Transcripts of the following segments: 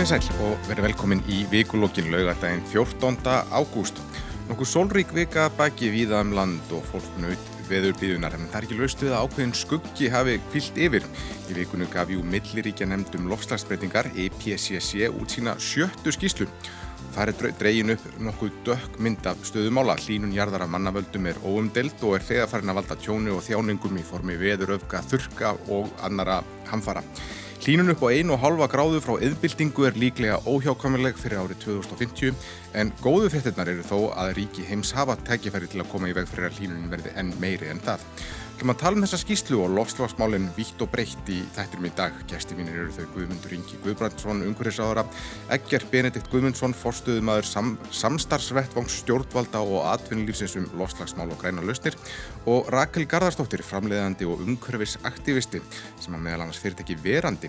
Komið sæl og verið velkomin í vikulokkin laugardaginn 14. ágúst. Nokkuð sólrík vika baki viðaðum land og fólk naut veður bíðunar en það er ekki laust við að ákveðin skuggi hafi kvilt yfir. Í vikunum gaf jú milliríkja nefndum lofslagsbreytingar EPCC út sína sjöttu skýslu. Það er dregin upp nokkuð dökk mynd af stöðumála. Hlínun jarðar af mannavöldum er óumdelt og er þegar farin að valda tjónu og þjáningum í formi veðuröfka, þurka og annara hamfara. Hlínun upp á 1,5 gráðu frá yðbildingu er líklega óhjákvæmuleg fyrir árið 2050 en góðu fréttinnar eru þó að ríki heims hafa tækifæri til að koma í veg fyrir að hlínunin verði enn meiri en það. Hljóma að tala um þessa skýslu og lofslagsmálinn vitt og breytt í þættirum í dag. Gæsti mínir eru þau Guðmundur Ingi Guðbrandsson, ungurisáðara, Egger Benedikt Guðmundsson, forstuðumadur sam, samstarfsvettvang stjórnvalda og atvinnulífsins um lofslagsmál og græna lausnir og Rakel Garðarstóttir, framleiðandi og umhverfisaktivisti sem að meðal annars fyrirtæki verandi.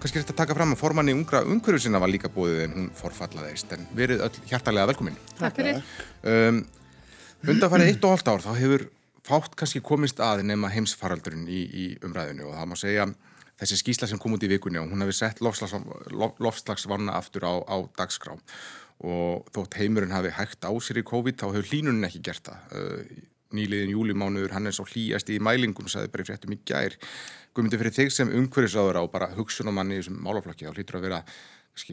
Kanski er þetta að taka fram að formanni ungra umhverfisina var líka búið en hún forfallaðist en verið öll hjartalega velkomin. Takk fyrir. Um, Undanfærið eitt og halvt ár þá hefur fátt kannski komist að nema heimsfaraldurinn í, í umræðinu og það má segja þessi skísla sem kom út í vikunni og hún hefði sett lofslagsvanna aftur á, á dagskrá og þótt heimurinn hafi hægt á sér í COVID þá hefur hlínunin ekki gert það. Nýliðin júlimánuður hann er svo hlýjast í mælingum, saði bara í fréttum í gær. Guðmyndi fyrir þig sem umhverfisáður á bara hugsunumanni í þessum málaflokki þá hlýtur að vera,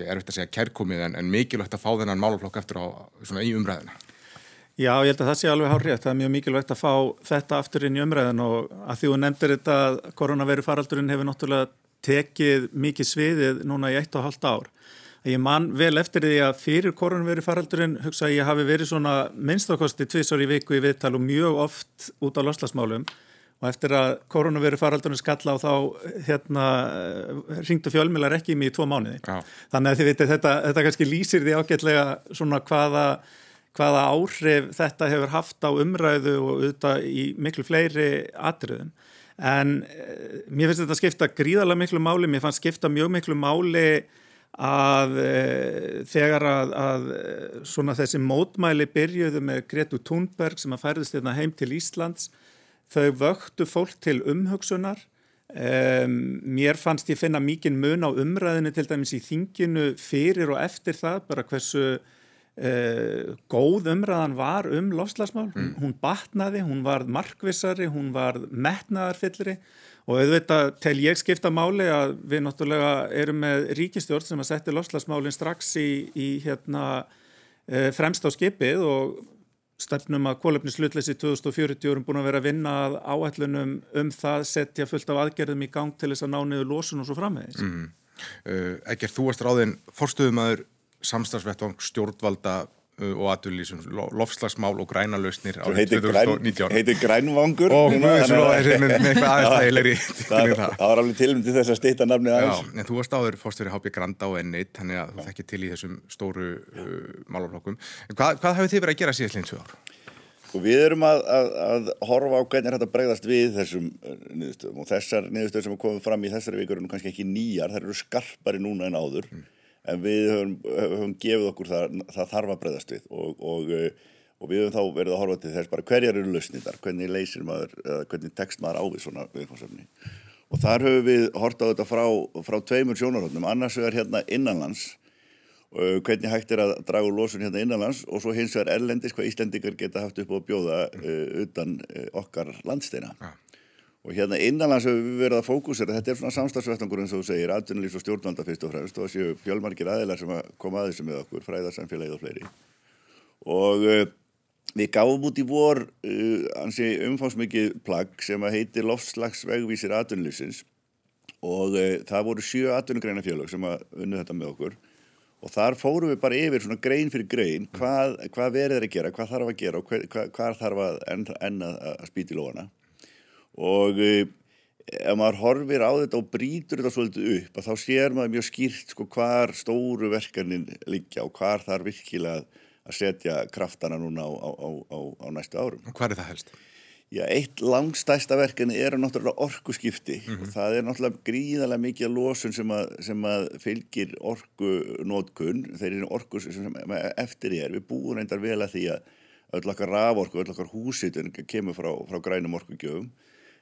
erfitt að segja kærkomið en, en mikilvægt að fá þennan málaflokk eftir á í umræðina. Já, ég held að það sé alveg hárið. Það er mjög mikilvægt að fá þetta aftur inn í umræðin og að því þú nefndir þetta að koronaviru faraldurinn hefur náttúrulega tekið mikið sviðið núna í eitt og halvt ár. Ég man vel eftir því að fyrir koronaviru faraldurinn hugsa að ég hafi verið svona minnstakosti tvísar í viku í viðtal og mjög oft út á loslasmálum og eftir að koronaviru faraldurinn skalla á þá hérna ringdu fjölmilar ekki í mig í tvo mánuði. Já. Þannig að þetta, þetta kannski lýsir því ágætlega svona hvaða hvaða áhrif þetta hefur haft á umræðu og auðvitað í miklu fleiri atriðum. En e, mér finnst þetta skipta gríðarlega miklu máli, mér fannst skipta mjög miklu máli að e, þegar að, að svona þessi mótmæli byrjuðu með Gretu Thunberg sem að færðist hérna heim til Íslands, þau vöktu fólk til umhugsunar. E, mér fannst ég finna mikinn mun á umræðinu til dæmis í þinginu fyrir og eftir það, bara hversu Uh, góð umræðan var um lofslagsmál, mm. hún batnaði hún var markvissari, hún var metnaðarfyllri og auðvitað tel ég skipta máli að við náttúrulega erum með ríkistjórn sem að setja lofslagsmálinn strax í, í hérna, uh, fremst á skipið og stefnum að kólefni slutleysi 2040 erum búin að vera að vinna að áætlunum um það setja fullt af aðgerðum í gang til þess að ná niður losun og svo framvegis mm. uh, Ekkert, þú varst ráðinn forstöðumæður samstagsvettvang stjórnvalda uh, og aðurlýsum lofslagsmál og græna lausnir árið 2019 heitir grænvangur? Og það var alveg tilum til þess að stýta nafni aðeins. En þú varst áður fórstverið Hápi Granda og N1 þannig að þú þekkir til í þessum stóru uh, málaflokkum. Hvað, hvað hafið þið verið að gera síðan hlýnsu ár? Og við erum að, að, að horfa á hvernig þetta bregðast við þessum uh, niðurstöðum. Og þessar niðurstöðum sem er komið fram í þessari vikur er kannski ekki nýjar, þær eru skarpari núna en áður. Mm en við höfum, höfum gefið okkur það, það þarf að breyðast við og, og, eh, og við höfum þá verið að horfa til þess bara hverjar eru lausnindar, hvernig leysir maður, hvernig tekst maður á við svona viðfársefni og þar höfum við hortað þetta frá, frá tveimur sjónarhóttnum, annars vegar hérna innanlands og hvernig hægt er að draga úr losun hérna innanlands og svo hins vegar erlendis hvað Íslendingar geta haft upp á að bjóða uh, utan uh, okkar landsteina. Ja. Og hérna innanlands hefur við verið að fókusera, þetta er svona samstagsvettangur eins og þú segir, atvinnulífs og stjórnvalda fyrst og fremst og þessi fjölmargir aðilar sem að koma að þessu með okkur, fræðarsamfélagið og fleiri. Og uh, við gáum út í vor uh, ansi umfámsmikið plagg sem heitir Lofslagsvegvísir atvinnulífsins. Og uh, það voru sjö atvinnugreina fjölög sem að unnu þetta með okkur. Og þar fórum við bara yfir svona grein fyrir grein hvað, hvað verið er að gera, hvað þarf að gera og hvað, hvað þarf að enn en að, að spýti lóana og e, ef maður horfir á þetta og brítur þetta svolítið upp þá sér maður mjög skýrt sko hvar stóru verkanin liggja og hvar þar virkilega að setja kraftana núna á, á, á, á næstu árum. Og hvað er það helst? Já, eitt langstæsta verkefni er náttúrulega orkuskipti mm -hmm. og það er náttúrulega gríðarlega mikið losun sem að, sem að fylgir orkunótkun, þeir eru orku sem eftir er, við búum reyndar vel að því að öll okkar raforku, öll okkar húsitun kemur frá, frá grænum orkugjöfum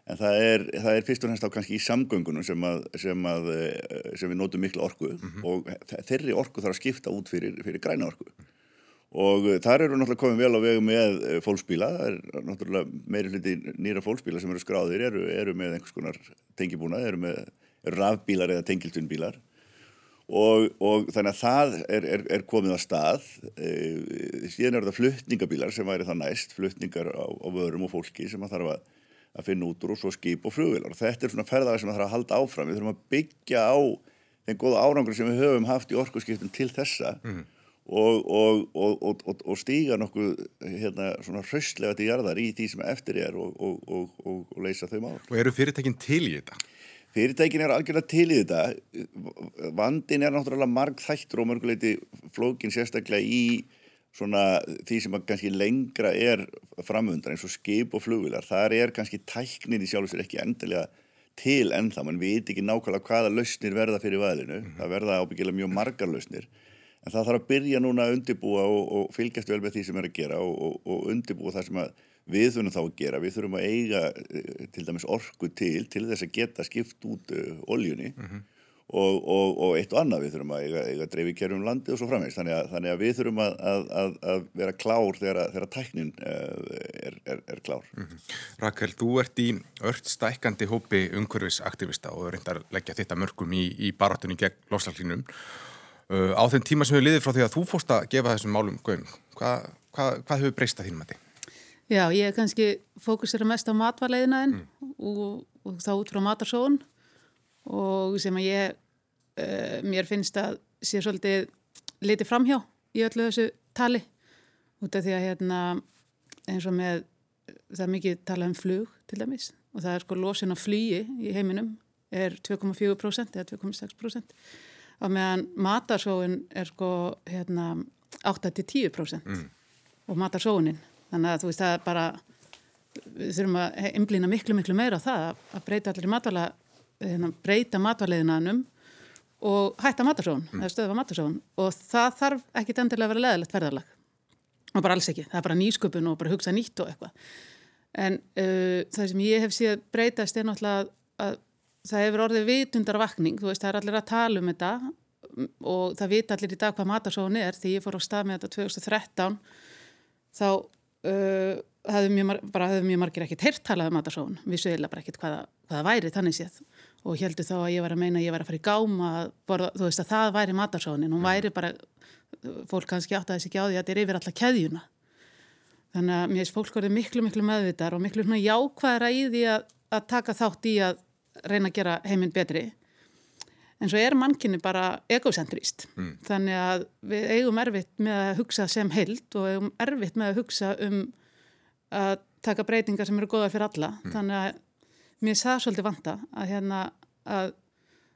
en það er, það er fyrst og næst á kannski í samgöngunum sem, að, sem, að, eh, sem við notum miklu orku mm -hmm. og þeirri orku þarf að skipta út fyrir, fyrir græna orku. Og eh, þar eru náttúrulega komið vel á vegu með eh, fólksbíla, það er náttúrulega meiri hluti nýra fólksbíla sem eru skráðir eru, eru með einhvers konar tengibúna eru með rafbílar eða tengiltunbílar og, og þannig að það er, er, er komið að stað. Síðan eru það fluttningabílar sem væri það næst fluttningar á, á vörum og fólki sem að þarf að, að finna út úr og svo skip og flugvilar og þetta er svona ferðagar sem það þarf að halda áfram við þurfum að byggja á þenn góða árangur sem við höfum haft í orkusskiptum til þessa mm. og, og, og stíga nokkuð hérna svona hraustlega til jarðar í því sem eftir er og leysa þau mál Og eru fyrirtekin til í þetta? Fyrirtækin er algjörlega til í þetta, vandin er náttúrulega marg þættur og mörguleiti flókin sérstaklega í svona því sem kannski lengra er framundar eins og skip og flugvilar. Það er kannski tæknin í sjálf og sér ekki endilega til ennþá, mann veit ekki nákvæmlega hvaða lausnir verða fyrir vaðinu, mm -hmm. það verða ábyggilega mjög margar lausnir. En það þarf að byrja núna að undibúa og, og fylgjast vel með því sem er að gera og, og, og undibúa það sem við þurfum þá að gera, við þurfum að eiga eh, til dæmis orku til til þess að geta skipt út eh, oljunni mm -hmm. Og, og, og eitt og annað við þurfum að eiga, eiga dreifikerjum landi og svo framvegs þannig að, þannig að við þurfum að, að, að vera klár þegar, þegar tæknin uh, er, er, er klár mm -hmm. Rakel, þú ert í ört stækandi hópi umhverfisaktivista og reyndar leggja þetta mörgum í, í barátunni gegn losalínum uh, á þenn tíma sem við liðið frá því að þú fórst að gefa þessum málum gögum, hvað hva, hva hefur breyst að þínum að þið? Já, ég er kannski fókusera mest á matvarleiðinaðin mm. og, og þá út frá matarsón og sem að ég, uh, mér finnst að sé svolítið litið framhjá í öllu þessu tali. Út af því að hérna eins og með, það er mikið tala um flug til dæmis og það er sko losin á flugi í heiminum er 2,4% eða 2,6% og meðan matarsóin er sko hérna 8-10% mm. og matarsóinin þannig að þú veist það er bara við þurfum að einblýna miklu miklu meira á það að breyta allir matvala hérna, breyta matvaleiðinanum og hætta matarsón mm. eða stöða matarsón og það þarf ekki endilega að vera leðilegt verðarlag og bara alls ekki, það er bara nýsköpun og bara hugsa nýtt og eitthvað. En uh, það sem ég hef síðan breytast er náttúrulega að það hefur orðið vitundar vakning, þú veist það er allir að tala um þetta. Og það vita allir í dag hvað matarsón er. Því ég fór á stað með þetta 2013 þá uh, hefðu mjög, mjög margir ekkert heyrt talað um matarsóun, við sögum bara ekkert hvaða, hvaða væri þannig séð og heldur þá að ég var að meina að ég var að fara í gáma borða, þú veist að það væri matarsóunin hún væri bara, fólk kannski átt að þessi ekki á því að þetta er yfir alla keðjuna. Þannig að mér finnst fólk verið miklu miklu meðvitar og miklu jákvæðra í því að, að taka þátt í að reyna að gera heiminn betri. En svo er mannkynni bara egocentríst mm. þannig að við eigum erfitt með að hugsa sem held og eigum erfitt með að hugsa um að taka breytingar sem eru goða fyrir alla. Mm. þannig að mér er það svolítið vanta að hérna að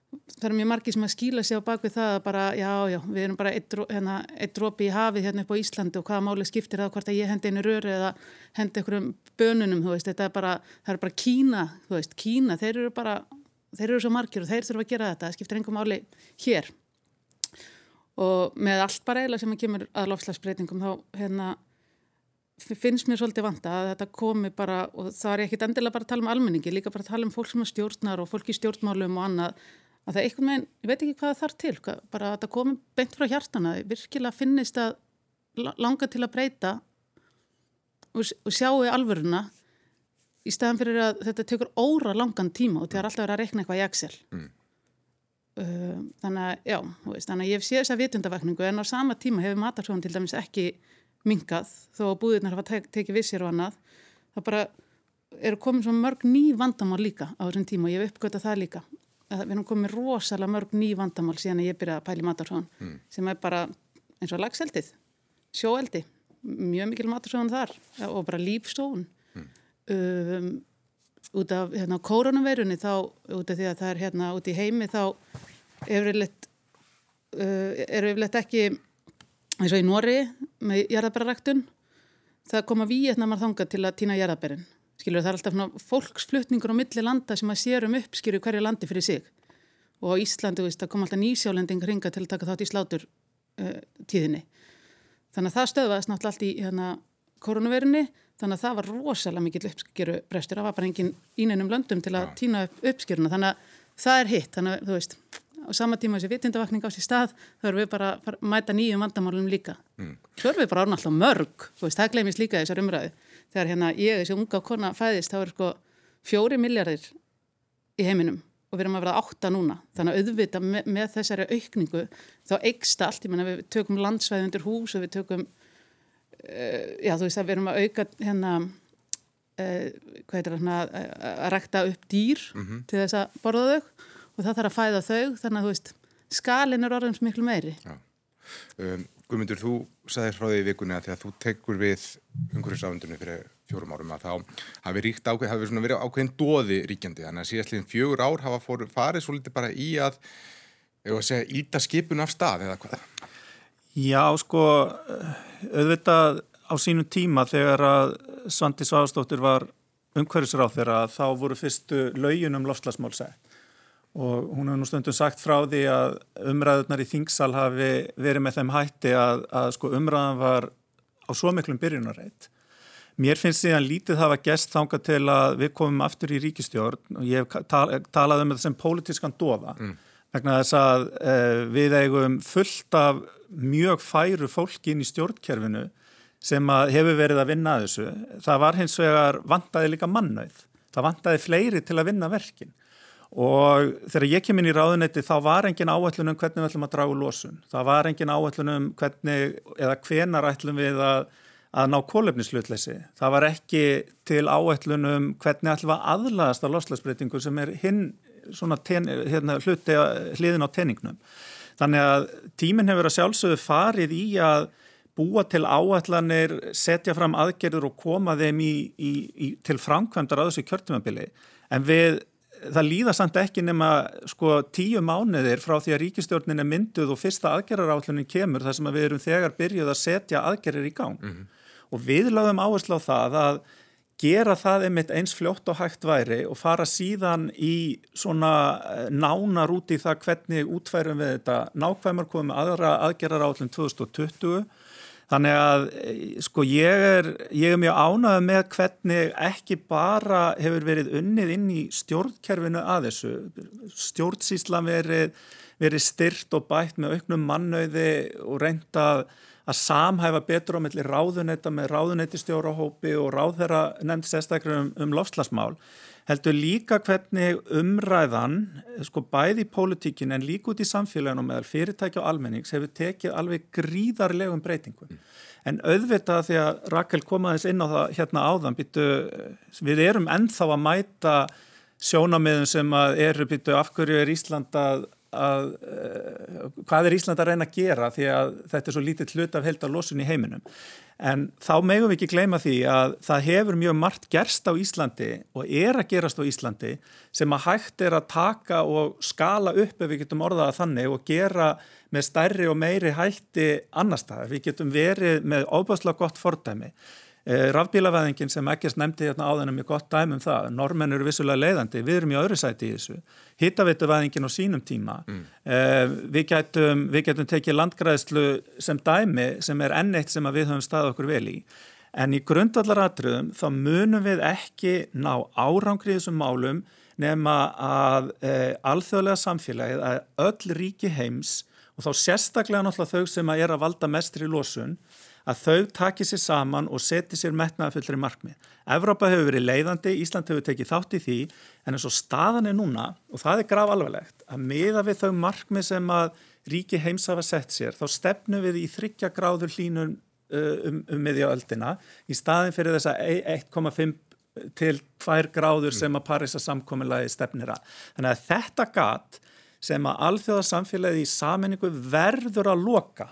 það er mjög margi sem að skýla sig á bakvið það að bara já já við erum bara eitt, hérna, eitt drópi í hafið hérna upp á Íslandi og hvaða máli skiptir það hvort að ég hendi einu röru eða hendi einhverjum bönunum þú veist þetta er bara það er bara Kína þú veist Kína þeir eru bara þeir eru svo margir og þeir þurfa að gera þetta það skiptir engum áli hér. Og með allt bara eiginlega sem að kemur að lofslagsbreytingum þá hérna, finnst mér svolítið vanta að þetta komi bara og það er ekkit endilega bara að tala um almenningi líka bara að tala um fólk sem er stjórnar og fólk í stjórnmálum og annað að það er eitthvað með, ég veit ekki hvað það þarf til bara að þetta komi beint frá hjartana virkilega finnist að langa til að breyta og, og sjáu alvöruna í staðan fyrir að þetta tekur óra langan tíma og það er alltaf að rekna eitthvað í Excel mm. uh, þannig að já, veist, þannig að ég sé þessa vitundavakningu en á sama tíma hefur matarsóðan til dæmis ekki mingað þó að búðirnar hafa tek, tekið vissir og annað það bara eru komin svo mörg ný vandamál líka á þessum tíma og ég hef uppgötað það líka. Að við erum komin rosalega mörg ný vandamál síðan ég byrjaði að pæli matarsóðan mm. sem er bara eins og lagseldið sjóeldi, mjög mikil matarsóðan þar og bara lífstofun um, út af hérna, koronaveirunni þá út af því að það er hérna út í heimi þá er yfirleitt uh, ekki eins og í Nóri með jarðabæraræktun það koma við marð þanga til að týna jarðabærin skilur það er alltaf fólksflutningur á milli landa sem að sérum upp skilur hverju landi fyrir sig. Og á Íslandi veist, kom alltaf nýsjálending ringa til að taka þátt í slátur uh, tíðinni. Þannig að það stöðvaðist náttúrulega allt í hérna, koronaveirunni þannig að það var rosalega mikill uppskjöru brestur, það var bara engin íneinum löndum til að týna upp uppskjöruna, þannig að það er hitt, þannig að þú veist á sama tíma þessi vitindavakning á sér stað þá erum við bara að mæta nýjum vandamálum líka. Mm. svo erum við bara orðin alltaf mörg veist, það glemist líka þessar umræðu. Þegar hérna ég, þessi unga kona fæðist þá er sko fjóri miljardir í heiminum og við erum að vera átta núna. Þannig að auðvita með, með þessari aukningu þá eiksta allt, ég menna við tökum landsvæði undir hús og við tökum uh, já þú veist að við erum að auka hérna uh, hvað heitir það hérna að rekta upp dýr mm -hmm. til þess að borða þau og það þarf að fæða þau þannig að þú veist skalin er orðins miklu meiri. Um, Guðmundur, þú sagði frá því í vikunni að því að þú tekur við umhverfisáðundunni fyrir fjórum árum að þá hafi ríkt ákveð, hafi verið ákveðin dóði ríkjandi, þannig að síðastliðin fjögur ár hafa fór, farið svo litið bara í að segja, íta skipun af stað eða hvað? Já, sko auðvitað á sínum tíma þegar að Svandi Sváðstóttir var umhverfisráð þeirra þá voru fyrstu lauginum lofslagsmál sett og hún hefur nú stundum sagt frá því að umræðunar í Þingsal hafi verið með þeim hætti að, að sko umræðan var á svo miklum byrjunarreit Mér finnst því að lítið hafa gest þanga til að við komum aftur í ríkistjórn og ég hef talað um þetta sem pólitískan dofa mm. vegna þess að eh, við eigum fullt af mjög færu fólki inn í stjórnkerfinu sem hefur verið að vinna að þessu. Það var hins vegar vantaði líka mannauð. Það vantaði fleiri til að vinna verkin og þegar ég kem inn í ráðunetti þá var engin áætlunum hvernig við ætlum að dragu lósun. Það var engin áætlunum hvernig eða hvenar ætlum við að að ná kólefnislutleysi. Það var ekki til áætlunum hvernig ætlum að aðlaðast á loslasbreytingu sem er hinn ten, hérna, hluti hliðin á teningnum. Þannig að tíminn hefur að sjálfsögðu farið í að búa til áætlanir, setja fram aðgerður og koma þeim í, í, í, til framkvæmdar að þessu kjörtumabili. En við, það líða samt ekki nema sko tíu mánuðir frá því að ríkistjórnin er mynduð og fyrsta aðgerðaráætlunin kemur þar sem við erum þegar byrjuð að setja aðgerðir í gang. Mm -hmm og við lögum áherslu á það að gera það einmitt eins fljótt og hægt væri og fara síðan í svona eh, nánar út í það hvernig útfærum við þetta nákvæmur komum aðra aðgerar átlum 2020 þannig að eh, sko ég er, ég er mjög ánað með hvernig ekki bara hefur verið unnið inn í stjórnkerfinu að þessu. Stjórnsíslan verið, verið styrt og bætt með auknum mannauði og reyndað að samhæfa betur á melli ráðunetta með ráðunettistjórahópi og ráðherra nefnd sérstaklega um, um lofslagsmál heldur líka hvernig umræðan, sko bæði í pólitíkin en líka út í samfélaginu meðal fyrirtæki og almennings hefur tekið alveg gríðarlegum breytingum. En auðvitað því að Rakel komaðis inn á það hérna áðan, býtu, við erum ennþá að mæta sjónamiðum sem eru, býtu, afhverju er Ísland að uh, hvað er Ísland að reyna að gera því að þetta er svo lítið hlut af held að losun í heiminum en þá megum við ekki gleyma því að það hefur mjög margt gerst á Íslandi og er að gerast á Íslandi sem að hægt er að taka og skala upp ef við getum orðaða þannig og gera með stærri og meiri hætti annar staðar. Við getum verið með óbærslega gott fordæmi rafbílavæðingin sem ekkert nefndi hérna áðan er mjög gott dæmum það. Normenn eru vissulega leiðandi, við erum í öðru sæti í þessu. Hittaveituvæðingin á sínum tíma. Mm. Eh, við, getum, við getum tekið landgræðslu sem dæmi sem er enneitt sem við höfum staðið okkur vel í. En í grundvallaratriðum þá munum við ekki ná árangri þessum málum nema að eh, alþjóðlega samfélagið að öll ríki heims og þá sérstaklega náttúrulega þau sem að er að valda mestri lósun að þau taki sér saman og seti sér metnaðafullri markmið. Evrópa hefur verið leiðandi, Ísland hefur tekið þátt í því en eins og staðan er núna og það er graf alvarlegt að miða við þau markmið sem að ríki heims hafa sett sér þá stefnum við í þryggja gráður hlínum uh, um, um miðjaöldina í staðin fyrir þessa 1,5 til 2 gráður sem að Parisa samkominnlagi stefnir að. Þannig að þetta gat sem að alþjóðarsamfélagi í saminningu verður að loka,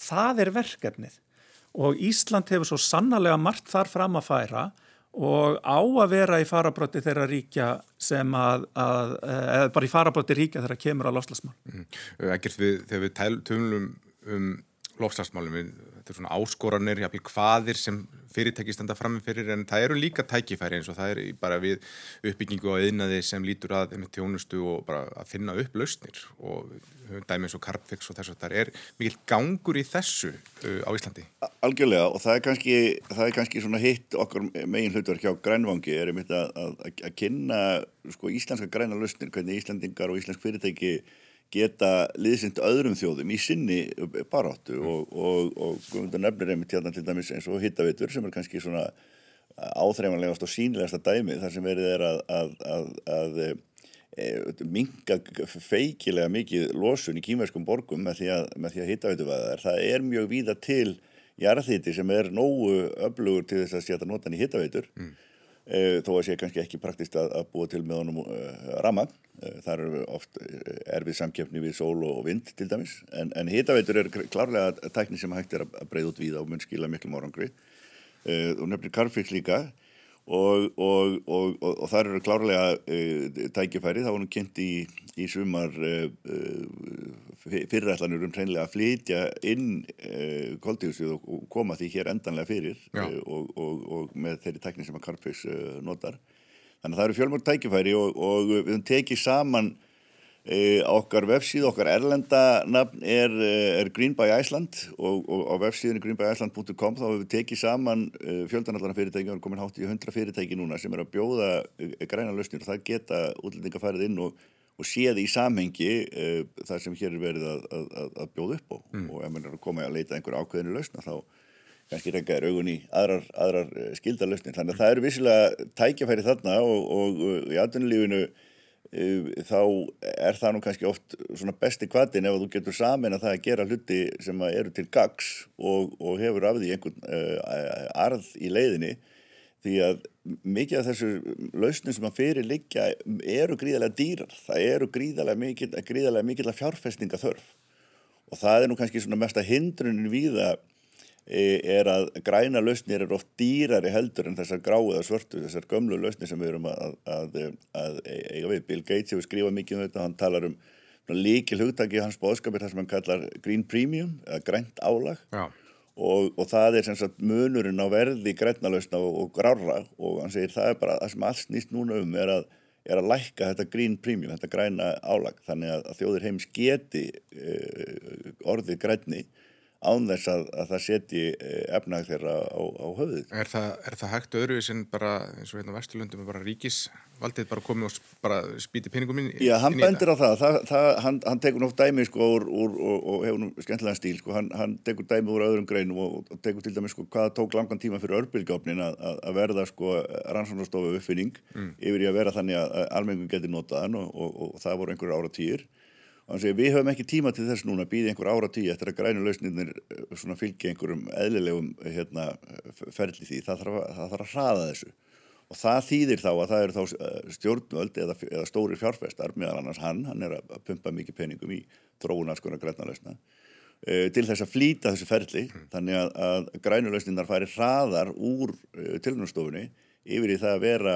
það er verkefnið og Ísland hefur svo sannarlega margt þar fram að færa og á að vera í farabróti þeirra ríkja sem að, að eða bara í farabróti ríkja þeirra kemur á lofslagsmál. Mm. Ekkert við, þegar við tölum um lofslagsmálum, þetta er svona áskoranir, jafnvel hvaðir sem fyrirtæki standa frammi fyrir en það eru líka tækifæri eins og það er bara við uppbyggingu á eðnaði sem lítur að með tjónustu og bara að finna upp lausnir og dæmi eins og Carbfix og þess að það er mikil gangur í þessu uh, á Íslandi. Algjörlega og það er kannski, það er kannski svona hitt okkar megin hlutverk hjá grænvangi er einmitt að, að, að kynna sko, íslenska græna lausnir, hvernig Íslandingar og íslensk fyrirtæki geta liðsind öðrum þjóðum í sinni baráttu mm. og, og, og Guðmundur nefnir einmitt hérna til dæmis eins og hittavitur sem er kannski svona áþreifanlegast og sínilegasta dæmi þar sem verið er að, að, að e, minga feikilega mikið losun í kýmverskum borgum með því að, að hittavitu vaða það er mjög víða til jarðhiti sem er nógu öflugur til þess að setja notan í hittavitur mm. Eh, þó að sé kannski ekki praktist að, að búa til með honum uh, ramman uh, þar eru oft erfið samkjöfni við sól og vind til dæmis. En, en hitaveitur er klárlega tækni sem hægt er að breyða út við og mun skila miklu morgangri uh, og nefnir Carfix líka og, og, og, og þar eru klárlega uh, tækifæri, það var nú kynnt í, í sumar uh, uh, fyrirætlanur um hreinlega að flytja inn koldíusvið og koma því hér endanlega fyrir og með þeirri tækni sem að Carfix notar. Þannig að það eru fjölmörg tækifæri og við höfum tekið saman E, okkar vefsíð, okkar erlenda nafn er, eh, er Green by Iceland og, og á vefsíðinu greenbyiceland.com þá hefur við tekið saman e, fjöldanallarna fyrirtæki og erum komin hátt í 100 fyrirtæki núna sem er að bjóða e, græna lausnir og það geta útlendinga farið inn og, og séð í samhengi það sem hér er verið að, að, að bjóða upp á mm. og ef mann er að koma að leita einhver ákveðinu lausna þá kannski reyngað er augun í aðrar, aðrar skildarlausnir þannig að það eru vissilega tækjafæri þarna og, og í atvinnulífinu þá er það nú kannski oft svona besti kvatin ef þú getur samin að það að gera hluti sem eru til gags og, og hefur af því einhvern uh, arð í leiðinni. Því að mikið af þessu lausnum sem að fyrir liggja eru gríðarlega dýrar, það eru gríðarlega mikil, gríðarlega mikil að fjárfestinga þörf og það er nú kannski svona mesta hindrunin við að er að græna lausnir er oft dýrari heldur en þessar gráu eða svörtu, þessar gömlu lausnir sem við erum að, að, að eiga við. Bill Gates hefur skrifað mikið um þetta, hann talar um líkil hugtaki hans bóðskapir þar sem hann kallar green premium, eða grænt álag. Og, og það er sem sagt munurinn á verði grænna lausna og, og grára og hann segir það er bara það sem allt snýst núna um er að, er að lækka þetta green premium, þetta græna álag. Þannig að, að þjóðir heims geti e, orðið grænni án þess að, að það setji eh, efnag þeirra á, á höfuð. Er það, er það hægt öðruvis en bara eins og hérna Vesturlundum er bara ríkisvaldið bara komið og bara spýti pinningum inn, Já, hann bendir á það, það, það hann, hann tekur nátt dæmi sko úr, úr, og, og hefur nú skemmtilega stíl sko, hann, hann tekur dæmi úr öðrum greinum og, og tekur til dæmi sko hvaða tók langan tíma fyrir örbylgjáfnin að, að verða sko rannsóknarstofu uppfinning mm. yfir í að vera þannig að almengun getur notaðan og, og það voru einhverju ára týr Segir, við höfum ekki tíma til þess núna að býða einhver ára tíu eftir að grænu lausninir eh, fylgja einhverjum eðlilegum hérna, ferli því. Það þarf, að, það þarf að hraða þessu. Og það þýðir þá að það eru þá eh, stjórnvöld eða, eða stóri fjárfestar, meðal annars hann, hann er að pumpa mikið peningum í þróunarskona græna lausna, til þess að flýta þessu ferli. Mm. Þannig að, að grænu lausninar færi hraðar úr tilhörnastofunni yfir í það að vera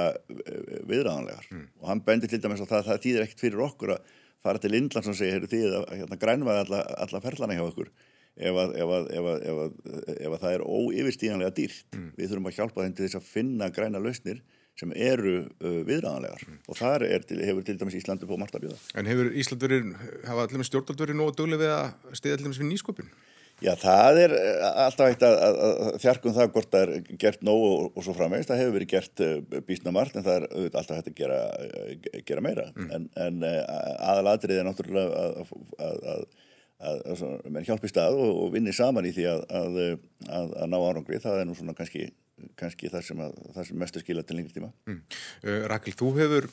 viðræðanlegar. Mm. Og hann bendir til dæmis að það, það þýðir ekkert fyrir okkur að fara til Indlands og segja, því að hérna, grænvaði alla, alla ferlana hjá okkur ef að, ef að, ef að, ef að það er óyfirstíðanlega dýrt. Mm. Við þurfum að hjálpa þeim til þess að finna græna lausnir sem eru uh, viðræðanlegar mm. og þar til, hefur til dæmis Íslandi på margt að bjóða. En hefur Ísland verið, hafa allir með stjórnald verið nógu dögleg við að stiða allir með nýsköpun? Já, það er eh, alltaf eitt að, að, að þjarkum það hvort það er gert nóg og, og svo framvegist. Það hefur verið gert uh, eh, bísna margt en það er auðvitað alltaf hægt að gera, uh, gera meira. Mm. En, en uh, aðalatrið er náttúrulega að, að menn hjálpi stað og, og vinni saman í því að ná árangri. Það er nú svona kannski, kannski það sem, sem mestu skila til lengri tíma. Mm. Rakel, þú hefur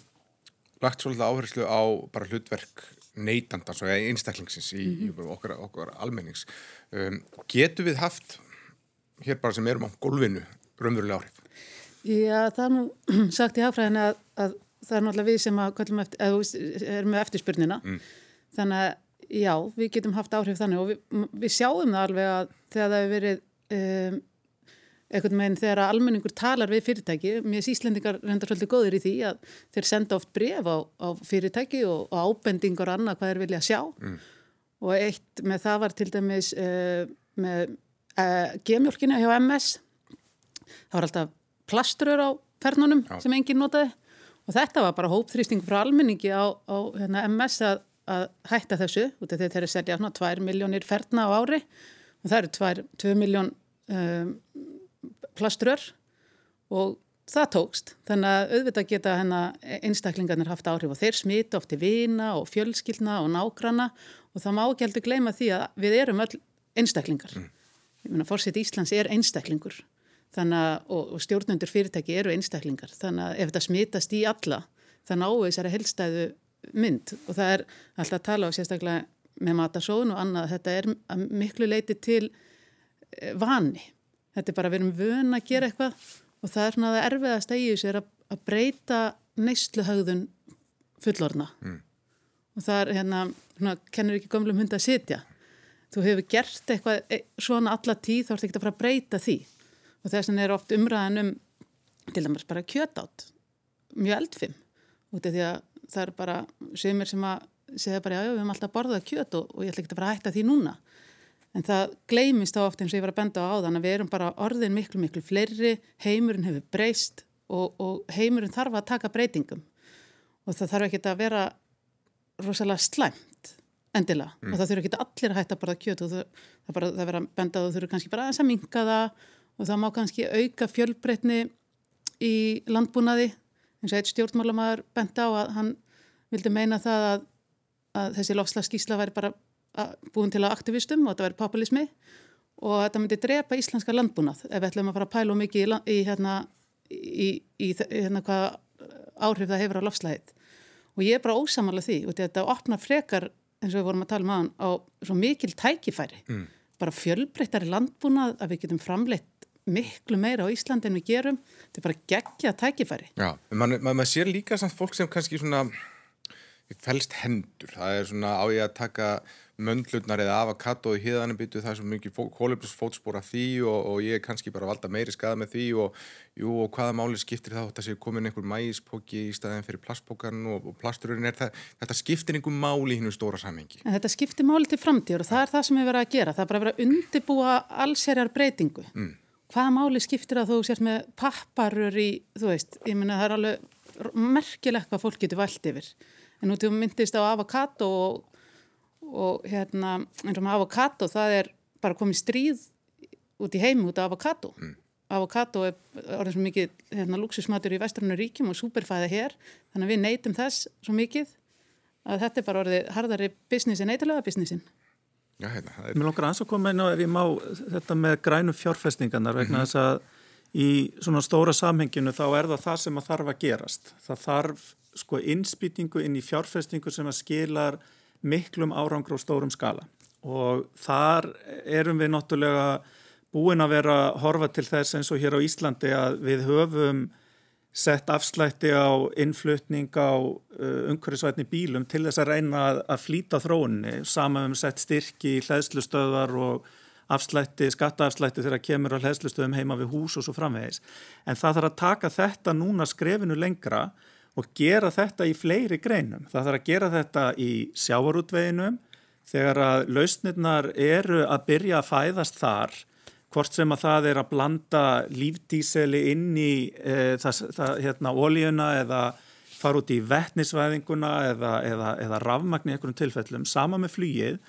lagt svolítið áherslu á bara hlutverk neytandans og einstaklingsins í, mm -hmm. í mhm. okkar, okkar almennings um, getur við haft hér bara sem erum á gólfinu raunverulega áhrif? Já, það er nú sagt í hafræðinu að, að það er náttúrulega við sem eftir, erum með eftirspurnina mm. þannig að já, við getum haft áhrif þannig og við, við sjáum það alveg að þegar það hefur verið um, einhvern veginn þegar almenningur talar við fyrirtæki, mér er Íslendingar reyndar svolítið góðir í því að þeir senda oft bref á, á fyrirtæki og, og ábendingar annað hvað þeir vilja sjá mm. og eitt með það var til dæmis uh, með uh, gemjólkinu hjá MS það var alltaf plasturur á fernunum Já. sem enginn notaði og þetta var bara hópþrýsting frá almenningi á, á hérna, MS að, að hætta þessu út af því þeir eru selja svona 2 miljónir ferna á ári og það eru 2, 2 miljón um, plasturur og það tókst. Þannig að auðvitað geta hennar einstaklingarnir haft áhrif og þeir smita ofti vina og fjölskyldna og nágrana og það má ekki heldur gleyma því að við erum öll einstaklingar. Ég meina fórsett Íslands er einstaklingur. Þannig að, og, og stjórnundur fyrirtæki eru einstaklingar. Þannig að ef þetta smitast í alla það náu þessari helstæðu mynd. Og það er alltaf að tala á sérstaklega með matasón og annað þetta er að miklu leiti til eh, vani þetta er bara við erum vön að gera eitthvað og það er svona það erfiðast að í þessu er að, að breyta neysluhauðun fullorna mm. og það er hérna, svona, kennur ekki gömlum hund að sitja. Þú hefur gert eitthvað e, svona alla tíð þá ertu ekki að fara að breyta því. Og þess vegna er oft umræðan um til dæmis bara kjötátt mjög eldfim út af því að það er bara semir sem að segja bara já, já, við höfum alltaf borðað kjöt og, og ég ætla ekki að fara að hætta því núna en það gleymist þá oft eins og ég var að benda á áðan að við erum bara orðin miklu, miklu fleiri heimurinn hefur breyst og, og heimurinn þarf að taka breytingum. Og það þarf ekki að vera rosalega slæmt endilega. Og það þurfa ekki allir að hætta borða kjöt og það, það, bara, það vera að benda á það þurfa kannski bara aðeins að minka það og það má kannski auka fjölbreytni í landbúnaði eins og eitt stjórnmálamæður benda á að hann vildi meina það að, að þessi lofslagsskísla væri bara búin til að aktivistum og þetta væri populismi og þetta myndi drepa íslenska landbúnað. Ef við ætlum að fara að pæla mikið í, í, hérna, í, í, hérna, hvað áhrif það hefur á lofslæðið og ég er bara ósamála því og þetta opnar frekar eins og við vorum að tala um aðan á svo mikil tækifæri. Mm. bara fjölbreyttari landbúnað að við getum framleitt miklu meira á Íslandi en við gerum. Þetta er bara geggja tækifæri. Já, mann man, man sér líka samt fólk sem kannski svona fælst hendur, það er svona á ég að taka möndlutnar eða avokado í híðanum byttu það er svo mikið kólefnisfótspor af því og, og ég er kannski bara að valda meiri skada með því og, jú, og hvaða máli skiptir það þetta sé komin einhver mægispóki í staðin fyrir plastpókan og, og plastururinn er það þetta skiptir einhver máli í hinn stóra samhengi En þetta skiptir máli til framtíður og það er það sem við verðum að gera. Það er bara að vera að undibúa allsherjar breytingu. Mm. Hvaða máli skiptir að þú sért með papparur í, þú veist, ég minna það er alveg merkilegt hvað fólk getur vælt yfir. En nú til þú myndist á avokado og, og hérna, eins og með avokado, það er bara komið stríð út í heim út af avokado. Mm. Avokado er orðið svo mikið hérna, luxusmatur í vestrarnu ríkjum og superfæða hér, þannig að við neytum þess svo mikið að þetta er bara orðið harðari business en eitthvað businessin. Já, hérna, það er Mér langar aðeins að koma inn á ef ég má þetta með grænu fjárfestingarnar vegna þess að í svona stóra samhenginu þá er það það sem að þarf að gerast. Það þarf sko innspýtingu inn í fjárfestingu sem að skilar miklum árangur á stórum skala og þar erum við náttúrulega búin að vera að horfa til þess eins og hér á Íslandi að við höfum sett afslætti á innflutning á uh, umhverfisvætni bílum til þess að reyna að, flýta þróunni. Saman við sett styrki í hlæðslustöðar og afslætti, skattaafslætti þegar kemur á hlæðslustöðum heima við hús og svo framvegis. En það þarf að taka þetta núna skrefinu lengra og gera þetta í fleiri greinum. Það þarf að gera þetta í sjávarútveginum þegar að lausnirnar eru að byrja að fæðast þar hvort sem að það er að blanda lífdíseli inn í e, það, það, hérna, ólíuna eða fara út í vettnisvæðinguna eða, eða, eða rafmagn í einhverjum tilfellum, sama með flýið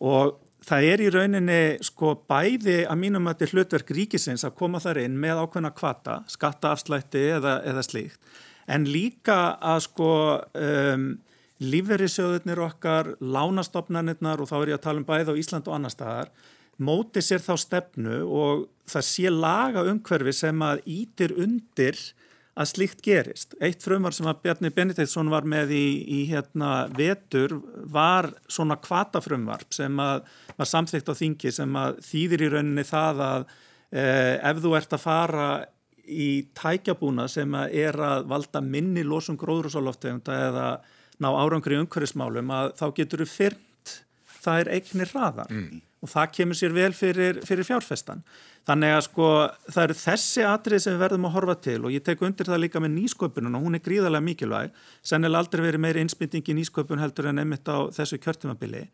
og það er í rauninni sko bæði að mínum að þetta er hlutverk ríkisins að koma þar inn með ákveðna kvata, skattaafslætti eða, eða slíkt, en líka að sko um, lífverðisjóðurnir okkar, lánastofnarnirnar og þá er ég að tala um bæði á Ísland og annar staðar, móti sér þá stefnu og það sé laga umhverfi sem að ítir undir að slíkt gerist. Eitt frumvar sem að Bjarni Benediktsson var með í, í hérna vetur var svona kvatafrumvarp sem að var samþygt á þingi sem að þýðir í rauninni það að eh, ef þú ert að fara í tækjabúna sem er að valda minni losum gróðrúsaloftegunda eða ná árangri umhverfismálum að þá getur þú fyrnt það er eignir hraðar mm. og það kemur sér vel fyrir, fyrir fjárfestan. Þannig að sko það eru þessi atrið sem við verðum að horfa til og ég tek undir það líka með nýsköpunum og hún er gríðarlega mikilvæg. Sennilega aldrei verið meiri insbytting í nýsköpun heldur en einmitt á þessu kjörtumabili.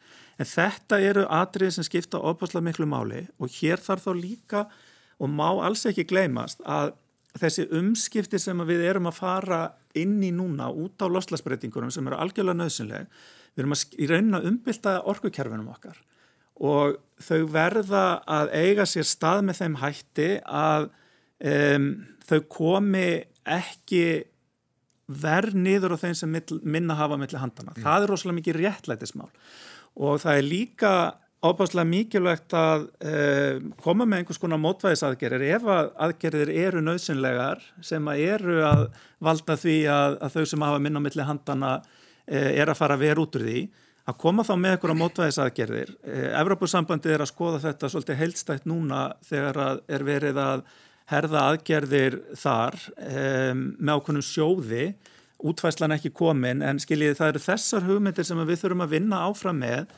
En þetta eru atrið sem skipta opaslega miklu máli og hér þarf þá líka og má alls ekki gleymast að þessi umskipti sem við erum að fara inn í núna út á loslasbreytingunum sem eru algjörlega nöðsynleg, við erum að í raunin að umbylta orkukerfinum okkar og þau verða að eiga sér stað með þeim hætti að um, þau komi ekki verð niður á þeim sem minna hafa mellir handana. Mm. Það er rosalega mikið réttlætismál og það er líka ábáslega mikilvægt að uh, koma með einhvers konar mótvæðisaðgerir ef að aðgerðir eru nöðsynlegar sem að eru að valda því að, að þau sem hafa minna mellir handana uh, er að fara að vera út úr því að koma þá með einhverja mótvæðisaðgerðir. Eh, Evrópussambandið er að skoða þetta svolítið heilstætt núna þegar er verið að herða aðgerðir þar um, með ákveðnum sjóði, útvæðslan ekki komin en skiljiði það eru þessar hugmyndir sem við þurfum að vinna áfram með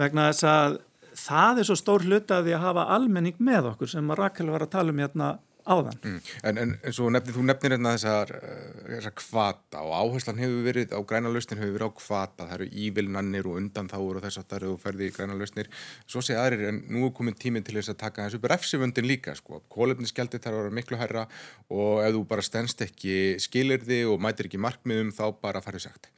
vegna þess að það er svo stór hluta að því að hafa almenning með okkur sem að Rakel var að tala um hérna áðan. Mm. En, en og nefnir, þú nefnir hérna þessar, eh, þessar kvata og áherslan hefur verið á græna lausnir hefur verið á kvata, það eru ívilnannir og undan þáur og þess að það eru ferði í græna lausnir svo sé aðrir en nú er komin tíminn til þess að taka þessu upp refsivöndin líka sko, kólefnisgjaldi þarf að vera miklu herra og ef þú bara stennst ekki skilirði og mætir ekki markmiðum þá bara farið sagt.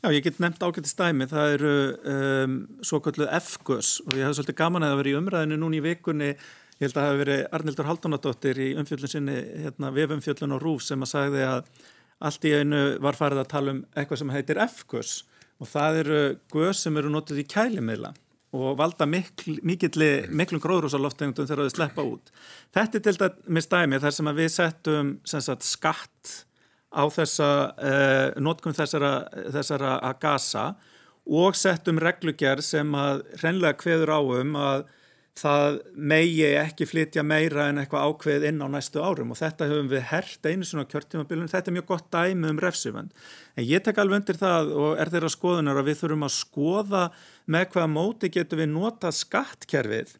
Já, ég get nefnt ágætti stæmi, það eru um, svo kallu F-gus og ég hef svolítið gaman að það veri í umræðinu núni í vikunni. Ég held að það hefði verið Arnildur Haldunadóttir í umfjöldun sinni, hérna, vefumfjöldun og rúf sem að sagði að allt í einu var farið að tala um eitthvað sem heitir F-gus og það eru gus sem eru notið í kælimiðla og valda mikl, miklum gróðrúsaloftegundum þegar þau sleppa út. Þetta er til dæmis dæmi þar sem við settum sagt, skatt á þessa eh, notkum þessara, þessara að gasa og settum reglugjær sem að hrenlega hveður áum að það megi ekki flytja meira en eitthvað ákveð inn á næstu árum og þetta höfum við hert einu svona kjörtímabilun, þetta er mjög gott dæmi um refsifönd. En ég tek alveg undir það og er þeirra skoðunar að við þurfum að skoða með hvaða móti getum við nota skattkerfið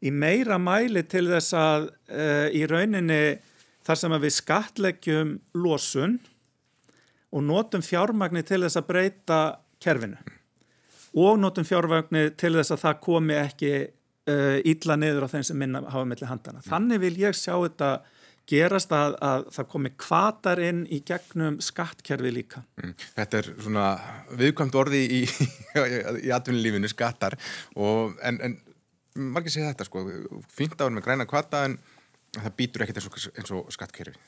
í meira mæli til þess að uh, í rauninni þar sem að við skattleggjum losun og notum fjármagni til þess að breyta kerfinu og notum fjármagni til þess að það komi ekki uh, illa niður á þeim sem minna hafa mellir handana. Þannig vil ég sjá þetta gerast að, að það komi kvatar inn í gegnum skattkerfi líka. Mm. Þetta er svona viðkvæmt orði í, í atvinnulífinu skattar og en, en margir segja þetta sko, fínt áður með græna kvata en það býtur ekkert eins og, eins og skattkerfi.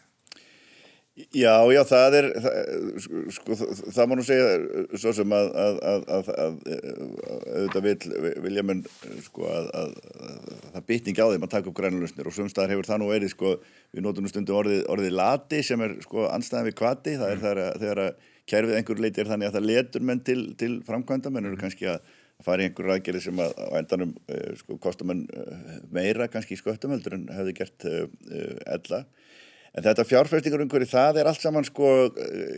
Já, já, það er, það, sko, það, það má nú segja svo sem að, að, að, að auðvitað vil, vilja menn, sko, að það bytning á þeim að taka upp grænlusnir og svumstaðar hefur það nú verið, sko, við notum nú stundu orðið, orðið lati sem er, sko, anstæðan við kvati, það er þegar, þegar að kærfið einhver leiti er þannig að það letur menn til, til framkvæmda, menn eru kannski að fara í einhver aðgerði sem að á endanum, eh, sko, kostar mann eh, meira kannski í sköttumöldur en hefði gert uh, ella. En þetta fjárfæstingarumhverfi, það er allt saman sko,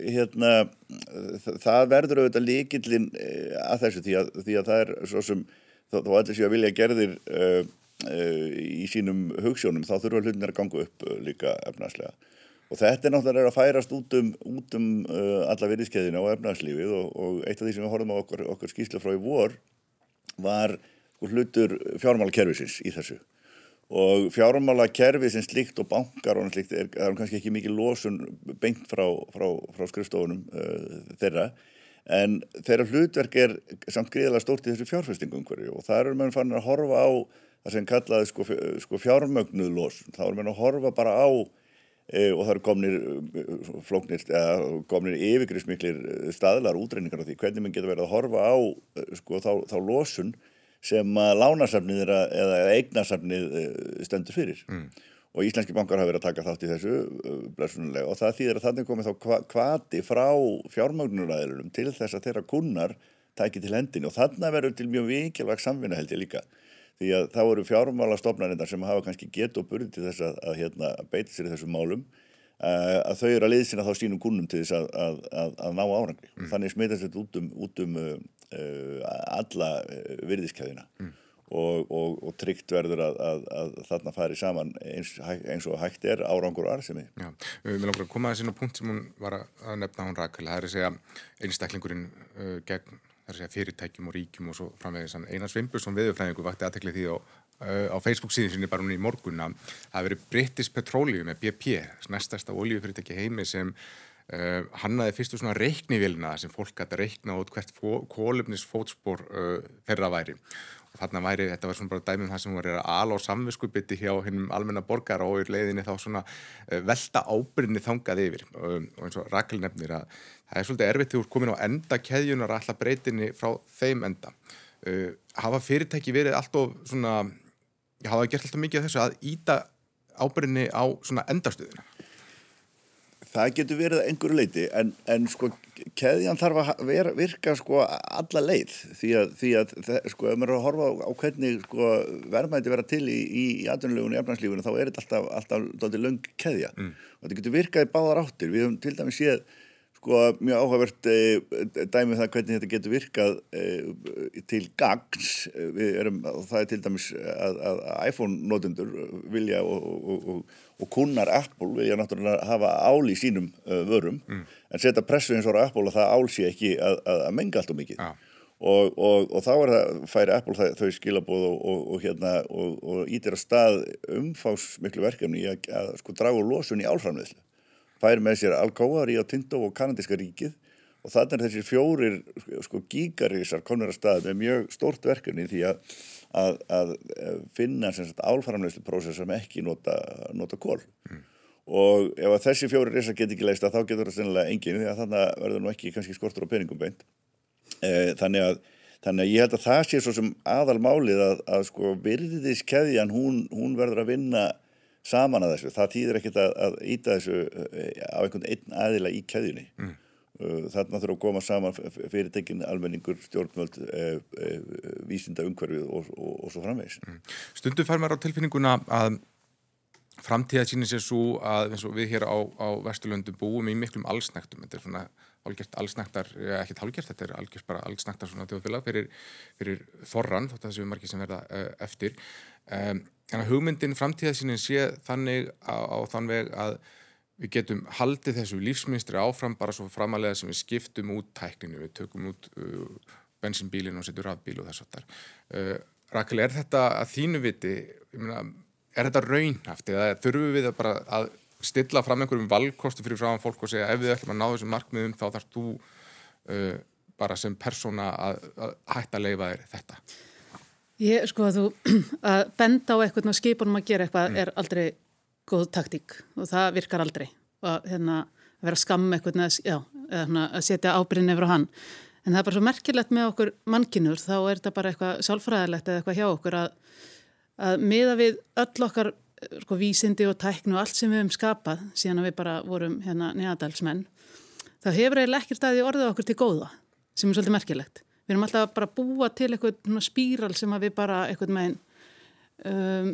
hérna, það verður auðvitað líkillin að þessu því að, því að það er svo sem, þó, þó allir séu að vilja gerðir uh, uh, í sínum hugssjónum, þá þurfa hlutinir að ganga upp uh, líka efnarslega. Og þetta er náttúrulega að færast út um, út um alla virðiskeiðina á efnarslífið og, og eitt af því sem við horfum á okkar, okkar skýsla frá í vor var hlutur fjármálkerfisins í þessu. Og fjármála kerfi sem slikt og bankar og slikt er, er kannski ekki mikið losun beint frá, frá, frá skrifstofunum uh, þeirra en þeirra hlutverk er samt gríðilega stórt í þessu fjárfestingum og það eru mann fann að horfa á það sem kallaði sko, sko fjármögnuð losun, þá eru mann að horfa bara á og það eru komnir uh, flóknir, eða komnir yfirgrismiklir staðlar útreiningar á því hvernig mann getur verið að horfa á sko þá, þá losun sem að lánasafnið eða, eða eignasafnið eh, stendur fyrir. Mm. og íslenski bankar hafa verið að taka þátt í þessu uh, og það þýðir að þannig komið þá kvati frá fjármögnuræðilum til þess að þeirra kunnar tæki til hendin og þannig verður til mjög vikilvæg samvinna held ég líka því að þá eru fjármála stofnarindar sem hafa kannski gett og burði til þess að, að, hérna, að beita sér í þessum málum uh, að þau eru að liðsina þá sínum kunnum til þess að, að, að, að ná árangri. Mm. Þannig smitast þetta út um, út um uh, alla virðiskeiðina. Mm og, og, og tryggt verður að, að, að þarna fari saman eins, eins og hægt er árangur og arsemi. Já, við okkur að koma að þessi punkt sem hún var að nefna hún Rakel, það er að segja einstaklingurinn uh, gegn fyrirtækjum og ríkjum og svo framvegis. Einar Svimbursson viðurfræðingu vakti aðtekli því á, á Facebook síðan sinni bara hún í morgun að það verið British Petroleum með BP, næstasta oljufyrirtæki heimi sem Uh, hannaði fyrstu svona reiknivilna sem fólk gæti að reikna út hvert kólumnisfótspor uh, þeirra væri þarna væri, þetta var svona bara dæmum það sem var að ala á samviskubiti hjá hinnum almenna borgar og í leiðinni þá svona uh, velta ábyrni þangað yfir. Um, og eins og Rakel nefnir að það er svolítið erfitt þegar þú er komin á enda keðjunar alltaf breytinni frá þeim enda. Uh, hafa fyrirtæki verið alltaf svona hafa gert alltaf mikið af þessu að íta ábyrni á svona endastuðina Það getur verið einhverju leiti en, en sko keðjan þarf að vera, virka sko alla leið því að, því að sko ef maður er að horfa á, á hvernig sko verðmæti vera til í, í, í atvinnulegunum í efnarslífunum þá er þetta alltaf, alltaf, alltaf löng keðja mm. og þetta getur virkað í báðar áttir. Við höfum til dæmis séð sko mjög áhugavert e, dæmið um það hvernig þetta getur virkað e, til gangs við erum, það er til dæmis að, að iPhone notendur vilja og, og, og, og kunnar Apple vilja náttúrulega hafa ál í sínum vörum mm. en setja pressu eins og Apple að það ál sé ekki að, að menga allt og mikið ah. og þá er það, færi Apple það, þau skilabóð og hérna og ítir að stað umfás miklu verkefni að, að sko draga losun í álframleðslu fær með sér Alcoa, Rio Tinto og kanadíska ríkið. Og þannig er þessi fjórir sko, gígarísar komnir að stað með mjög stórt verkefni því að, að, að finna álframleyslu prósess sem ekki nota, nota kól mm. og ef þessi fjórir rísar get ekki leist að þá getur það sennilega engin því að þannig verður nú ekki kannski skortur á peningum beint. E, þannig að Þannig að ég held að það sé svo sem aðalmálið að, að sko virðiðiskeðjan hún, hún verður að vinna saman að þessu. Það týðir ekkert að, að íta þessu eh, á einhvern einn aðila í keðjunni. Mm. Uh, þarna þurfa að koma saman fyrirtekin, almenningur, stjórnvöld, e, e, vísinda umhverfið og, og, og svo framvegs. Mm. Stundu fær mér á tilfinninguna að framtíða sínir sér svo að við hér á, á Vesturlöndu búum í miklum allsnæktum. Þetta er svona algjört allsnæktar, ekki algjört, þetta er algjört bara allsnæktar svona tjóðfélag fyrir, fyrir þorran, þótt að það séu margir sem verða eftir. Um, en að hugmyndin framtíðasinin sé þannig á, á þann veg að við getum haldið þessu lífsmynstri áfram bara svo framalega sem við skiptum út tækninu, við tökum út uh, bensinbílinu og setjum rafbíl og þess að það uh, Rakel, er þetta að þínu viti, myna, er þetta raunhaft eða þurfum við að að stilla fram einhverjum valkostu fyrir frá fólk og segja ef við ætlum að ná þessum markmiðum þá þarfst þú uh, bara sem persóna að, að hætta að leifa þér þetta Ég, sko að þú, að benda á eitthvað og skipunum að gera eitthvað mm. er aldrei góð taktík og það virkar aldrei. Og hérna að vera skam eitthvað já, hérna, að setja ábyrðin yfir á hann. En það er bara svo merkilegt með okkur mannkinur þá er þetta bara eitthvað sálfræðilegt eða eitthvað hjá okkur að, að miða við öll okkar sko, vísindi og tæknu og allt sem við hefum skapað síðan að við bara vorum hérna neðadalsmenn þá hefur eiginlega ekkert staði orðið okkur til góða sem er svolítið merkilegt við erum alltaf bara að búa til eitthvað spíral sem við bara eitthvað meginn um,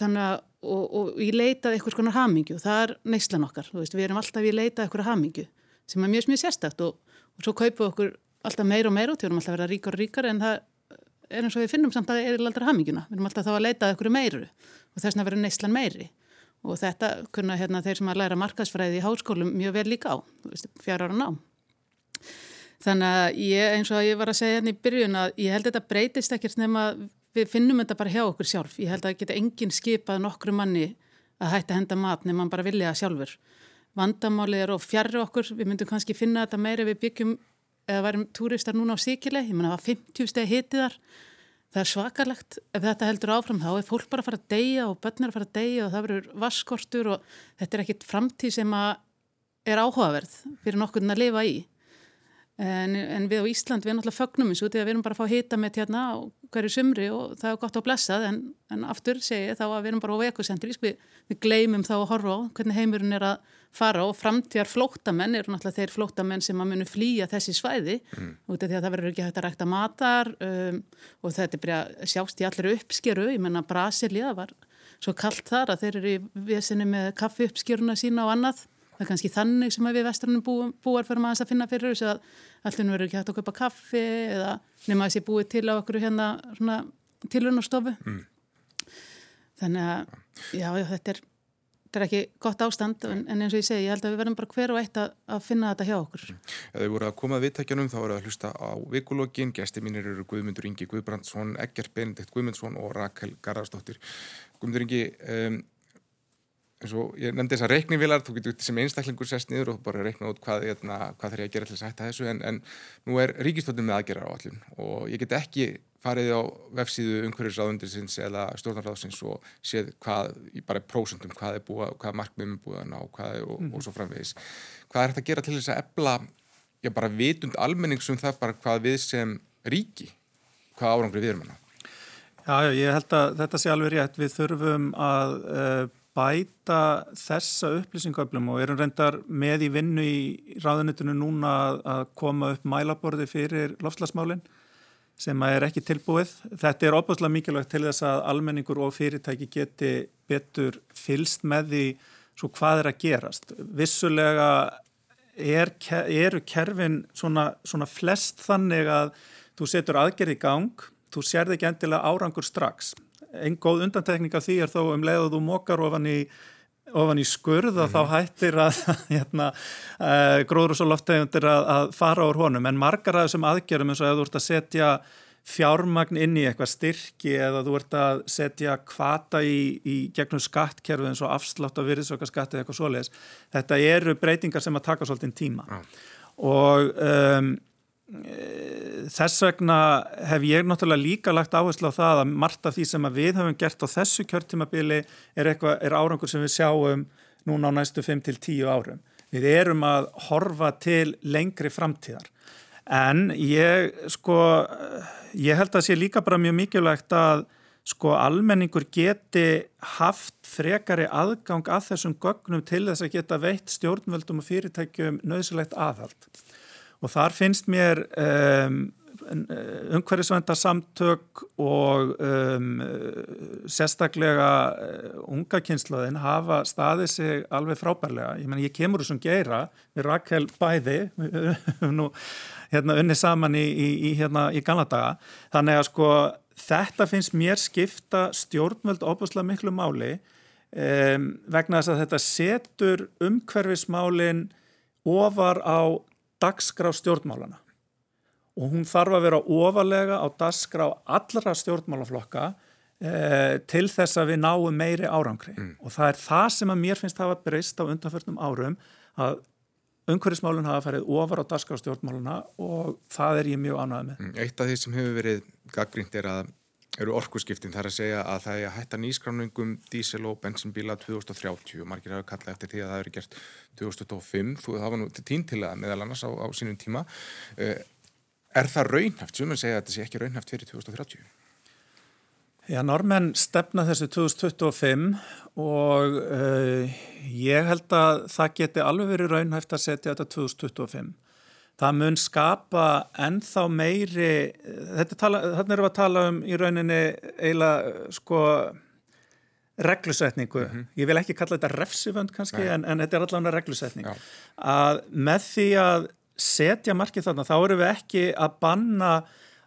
þannig að og, og ég leitaði eitthvað svona hamingju og það er neyslan okkar, veist, við erum alltaf í leitað eitthvað hamingju sem er mjög mjög sérstakt og, og svo kaupum við okkur alltaf meira og meira og tjóðum alltaf að vera ríkar og ríkar en það er eins og við finnum samt að það er aldrei hamingjuna, við erum alltaf þá að leitað eitthvað meiru og þess vegna verður neyslan meiri. Og þetta kunna hérna, þeir sem að læra markasfræði í háskólum mjög vel líka á, fjara ára ná Þannig að ég, eins og ég var að segja hérna í byrjun að ég held að þetta breytist ekkert nema við finnum þetta bara hjá okkur sjálf. Ég held að það geta enginn skipað nokkru manni að hætta að henda mat nema hann bara vilja sjálfur. Vandamálið er of fjarr okkur, við myndum kannski finna þetta meira við byggjum eða værum túristar núna á síkileg, ég menna að það var 50 steg hitiðar. Það er svakarlegt ef þetta heldur áfram þá er fólk bara að fara að deyja og börnir að fara að deyja og það verður vaskortur og þetta er ekkit framtíð sem er áhugaverð fyrir nokkurn að lifa í. En, en við á Ísland, við náttúrulega fögnum eins og því að við erum bara að fá hita með hérna á hverju sumri og það er gott að blessað en, en aftur segi ég þá að við erum bara á ekosentrísk, við, við gleymum þá að horfa á hvernig heimurinn er að fara og framtíðar flóttamenn eru náttúrulega þeir flóttamenn sem að munu flýja þessi svæði mm. út af því að það verður ekki hægt að rækta matar um, og þetta er bara sjást í allir uppskeru, ég menna Brasilia var svo kallt þar að þeir eru í vesinni með kaffi uppskjöruna sína og annað. Það er kannski þannig sem við vestrunum bú, búar fyrir maður að finna fyrir þessu að alltaf verður ekki hægt að köpa kaffi eða nema þessi búið til á okkur hérna tilvunarstofu. Mm. Þannig að já, já, þetta er þetta er ekki gott ástand en eins og ég segi, ég held að við verðum bara hver og eitt að, að finna þetta hjá okkur. Ef þið voru að koma að viðtækjanum þá voru að hlusta á vikulógin, gæsti mínir eru Guðmundur Ingi Guðbrandsson, Egger Benedikt Guðmundsson og Rakel Garðarsdóttir. Guðmundur Ingi, um, eins og ég nefndi þessar reikningvilar, þú getur sem einstaklingur sest niður og bara reikna út hvað, hérna, hvað þarf ég að gera til þess að hætta þessu en, en nú er ríkistöldum með aðgerra á allum og ég get ekki farið á vefsíðu umhverjusráðundinsins eða stjórnarráðsins og séð hvað, bara prósundum, hvað er búið, hvað markmiðum er búið að ná hvað og, mm. og svo framvegis. Hvað er þetta að gera til þess að ebla, já bara vitund almenningsum það bara hvað við sem ríki, hvað árangri við erum? Já, já, ég held að þetta sé alveg rétt. Við þurfum að uh, bæta þessa upplýsingöflum og erum reyndar með í vinnu í ráðunitinu núna að koma upp mælaborði fyrir lofslagsmálinn sem er ekki tilbúið. Þetta er óbúslega mikilvægt til þess að almenningur og fyrirtæki geti betur fylst með því svo hvað er að gerast. Vissulega er, eru kerfin svona, svona flest þannig að þú setur aðgerð í gang, þú sérði ekki endilega árangur strax. Einn góð undantekning af því er þó um leið að þú mokar ofan í ofan í skurð og mm. þá mhm. hættir að hérna, uh, gróður og svo loftegundir að, að fara úr honum en margar af þessum aðgerðum eins og ef þú ert að setja fjármagn inn í eitthvað styrki eða þú ert að setja kvata í, í gegnum skattkerfi eins og afslátt á virðsöka eða eitthvað svoleiðis þetta eru breytingar sem að taka svolítið tíma ja. og um, þess vegna hef ég náttúrulega líka lagt áherslu á það að margt af því sem við höfum gert á þessu kjörtímabili er, eitthva, er árangur sem við sjáum núna á næstu 5-10 árum. Við erum að horfa til lengri framtíðar en ég sko ég held að sé líka bara mjög mikilvægt að sko almenningur geti haft frekari aðgang að þessum gögnum til þess að geta veitt stjórnvöldum og fyrirtækjum nöðsilegt aðhald og þar finnst mér um, umhverfisvendarsamtök og um, sérstaklega uh, unga kynslaðin hafa staðið sig alveg frábærlega. Ég menn ég kemur þessum geira við Rakel Bæði nú hérna unni saman í, í, í, hérna, í gamla daga. Þannig að sko þetta finnst mér skipta stjórnvöld óbúslega miklu máli um, vegna þess að þetta setur umhverfismálin ofar á dagskrá stjórnmálana og hún þarf að vera ofalega á dagskrá allra stjórnmálaflokka eh, til þess að við náum meiri árangri mm. og það er það sem að mér finnst hafa breyst á undanförnum árum að umhverfismálun hafa farið ofar á dagskrá stjórnmáluna og það er ég mjög ánæðið með. Mm, eitt af því sem hefur verið gaggrínt er að eru orkuskiptin. Þar að segja að það er að hætta nýskráningum dísel og bensinbíla 2030 og margir hafa kallað eftir því að það eru gert 2005, þú það var nú tín til að meðal annars á, á sínum tíma. Uh, er það raunhaft, sem að segja að þetta sé ekki raunhaft fyrir 2030? Já, normenn stefna þessu 2025 og uh, ég held að það geti alveg verið raunhaft að setja þetta 2025 það mun skapa ennþá meiri tala, þannig erum við að tala um í rauninni eiginlega sko reglusetningu, mm -hmm. ég vil ekki kalla þetta refsivönd kannski en, en þetta er allavega reglusetning Já. að með því að setja markið þarna þá eru við ekki að banna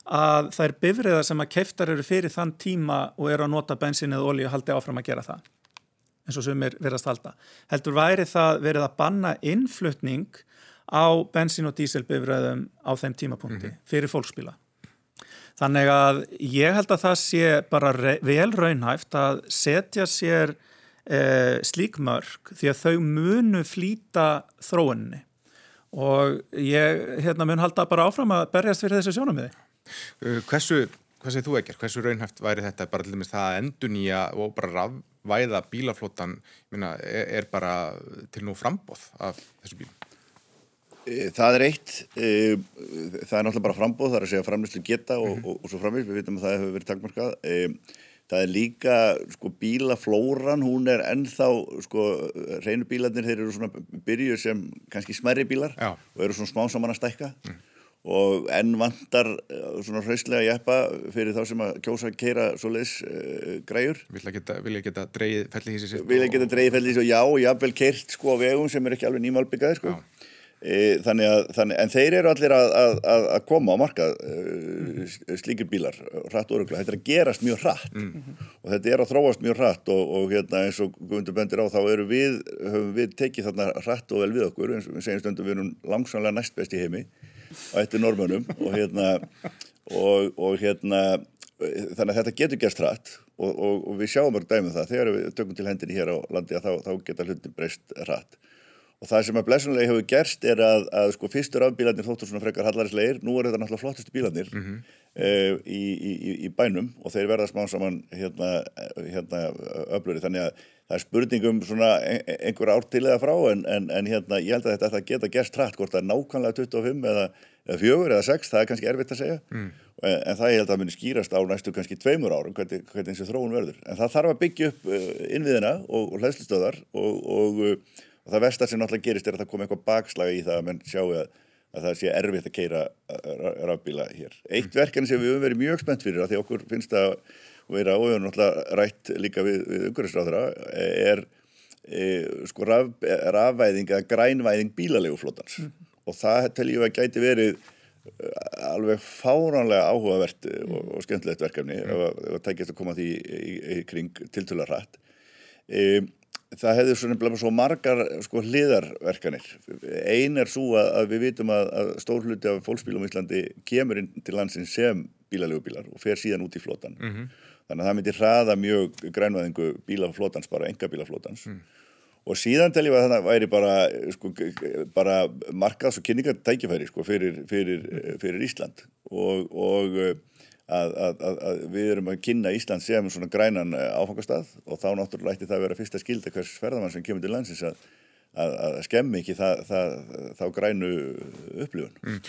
að það er bifriðar sem að keiftar eru fyrir þann tíma og eru að nota bensin eða olíu haldi áfram að gera það eins og sem er verið að stalda heldur væri það verið að banna innflutning á bensín- og díselbifræðum á þeim tímapunkti mm -hmm. fyrir fólksbíla. Þannig að ég held að það sé bara vel raunhæft að setja sér e, slík mörg því að þau munu flýta þróunni og ég hérna, mun halda bara áfram að berjast fyrir þessu sjónamiði. Hversu, hvað segir þú ekkert? Hversu raunhæft væri þetta bara til dæmis það að endunýja og bara rafvæða bílaflótan minna, er, er bara til nú frambóð af þessu bílum? Eh, það er eitt, eh, það er náttúrulega bara frambóð, það er að segja framlýslu geta og, mm -hmm. og, og svo framvís, við vitum að það hefur verið takmarkað. Eh, það er líka, sko, bílaflóran, hún er ennþá, sko, reynu bílarnir, þeir eru svona byrju sem kannski smerri bílar Já. og eru svona smá saman að stækka mm. og enn vantar uh, svona hrauslega jeppa fyrir þá sem að kjósa að keira svo leis uh, græjur. Vil ég geta, geta dreigið fellihísi sitt? Vil ég geta dreigið fellihísi og já, jáfnvel keirt sko á vegum sem er ekki alveg nýmálbyggaði sko. Já. E, þannig að, þannig, en þeir eru allir að, að, að koma á markað uh, slíkir bílar, hratt og öruglega, þetta er að gerast mjög hratt. Mm. og þetta er að þróast mjög hratt og, og hérna eins og Guðmundur bendir á þá við, höfum við tekið þarna hratt og vel við okkur, eins og við segjum stundum við erum langsamlega næst best í heimi og eftir normunum og hérna og, og hérna þannig að þetta getur gerst hratt og, og við sjáum mörg dæmið um það, þegar við tökum til hendinni hér á landi að þá, þá geta hlutin breyst hratt og það sem að blessunlega hefur gerst er að, að sko fyrstur afbílanir þóttur svona frekar hallarisleir, nú er þetta náttúrulega flottustu bílanir mm -hmm. uh, í, í, í bænum og þeir verða smá saman hérna, hérna öfluri þannig að það er spurningum svona einhver árt til eða frá en, en, en hérna ég held að þetta geta gerst hrætt hvort það er nákvæmlega 25 eða, eða 4 eða 6, það er kannski erfitt að segja mm. en, en það ég held að muni skýrast á næstu kannski tveimur árum hvernig, hvernig og þróun verður en það þarf að byggja upp uh, innviðina og, og hlæslistöðar og, og uh, og það vestar sem náttúrulega gerist er að það kom eitthvað bakslag í það að mann sjáu að, að það sé erfitt að keira rafbíla hér. Eitt mm. verkefni sem við höfum verið mjög spennt fyrir að því okkur finnst að vera og við höfum náttúrulega rætt líka við, við umhverfisráðara er e, sko raf, rafvæðing eða grænvæðing bílaleguflótans mm. og það tel ég að gæti verið e, alveg fáránlega áhugavert og, og skemmtilegt verkefni mm. ef það tækist að koma því í, í, í kring tiltöla rætt. Um, það hefði svona svo margar sko, hliðarverkanir. Einn er svo að, að við vitum að, að stór hluti af fólksbílum í Íslandi kemur inn til landsin sem bílalögubílar og fer síðan út í flotan. Mm -hmm. Þannig að það myndir hraða mjög grænvæðingu bílaflotans, bara enga bílaflotans. Mm. Og síðan teljum við að það væri bara, sko, bara markaðs- og kynningatækifæri sko, fyrir, fyrir, fyrir Ísland og, og Að, að, að við erum að kynna Ísland sem svona grænan eh, áfangastað og þá náttúrulega ætti það að vera fyrsta skilda hvers ferðamann sem kemur til landsins að, að skemmi ekki það, það, þá grænu upplifun. Mm.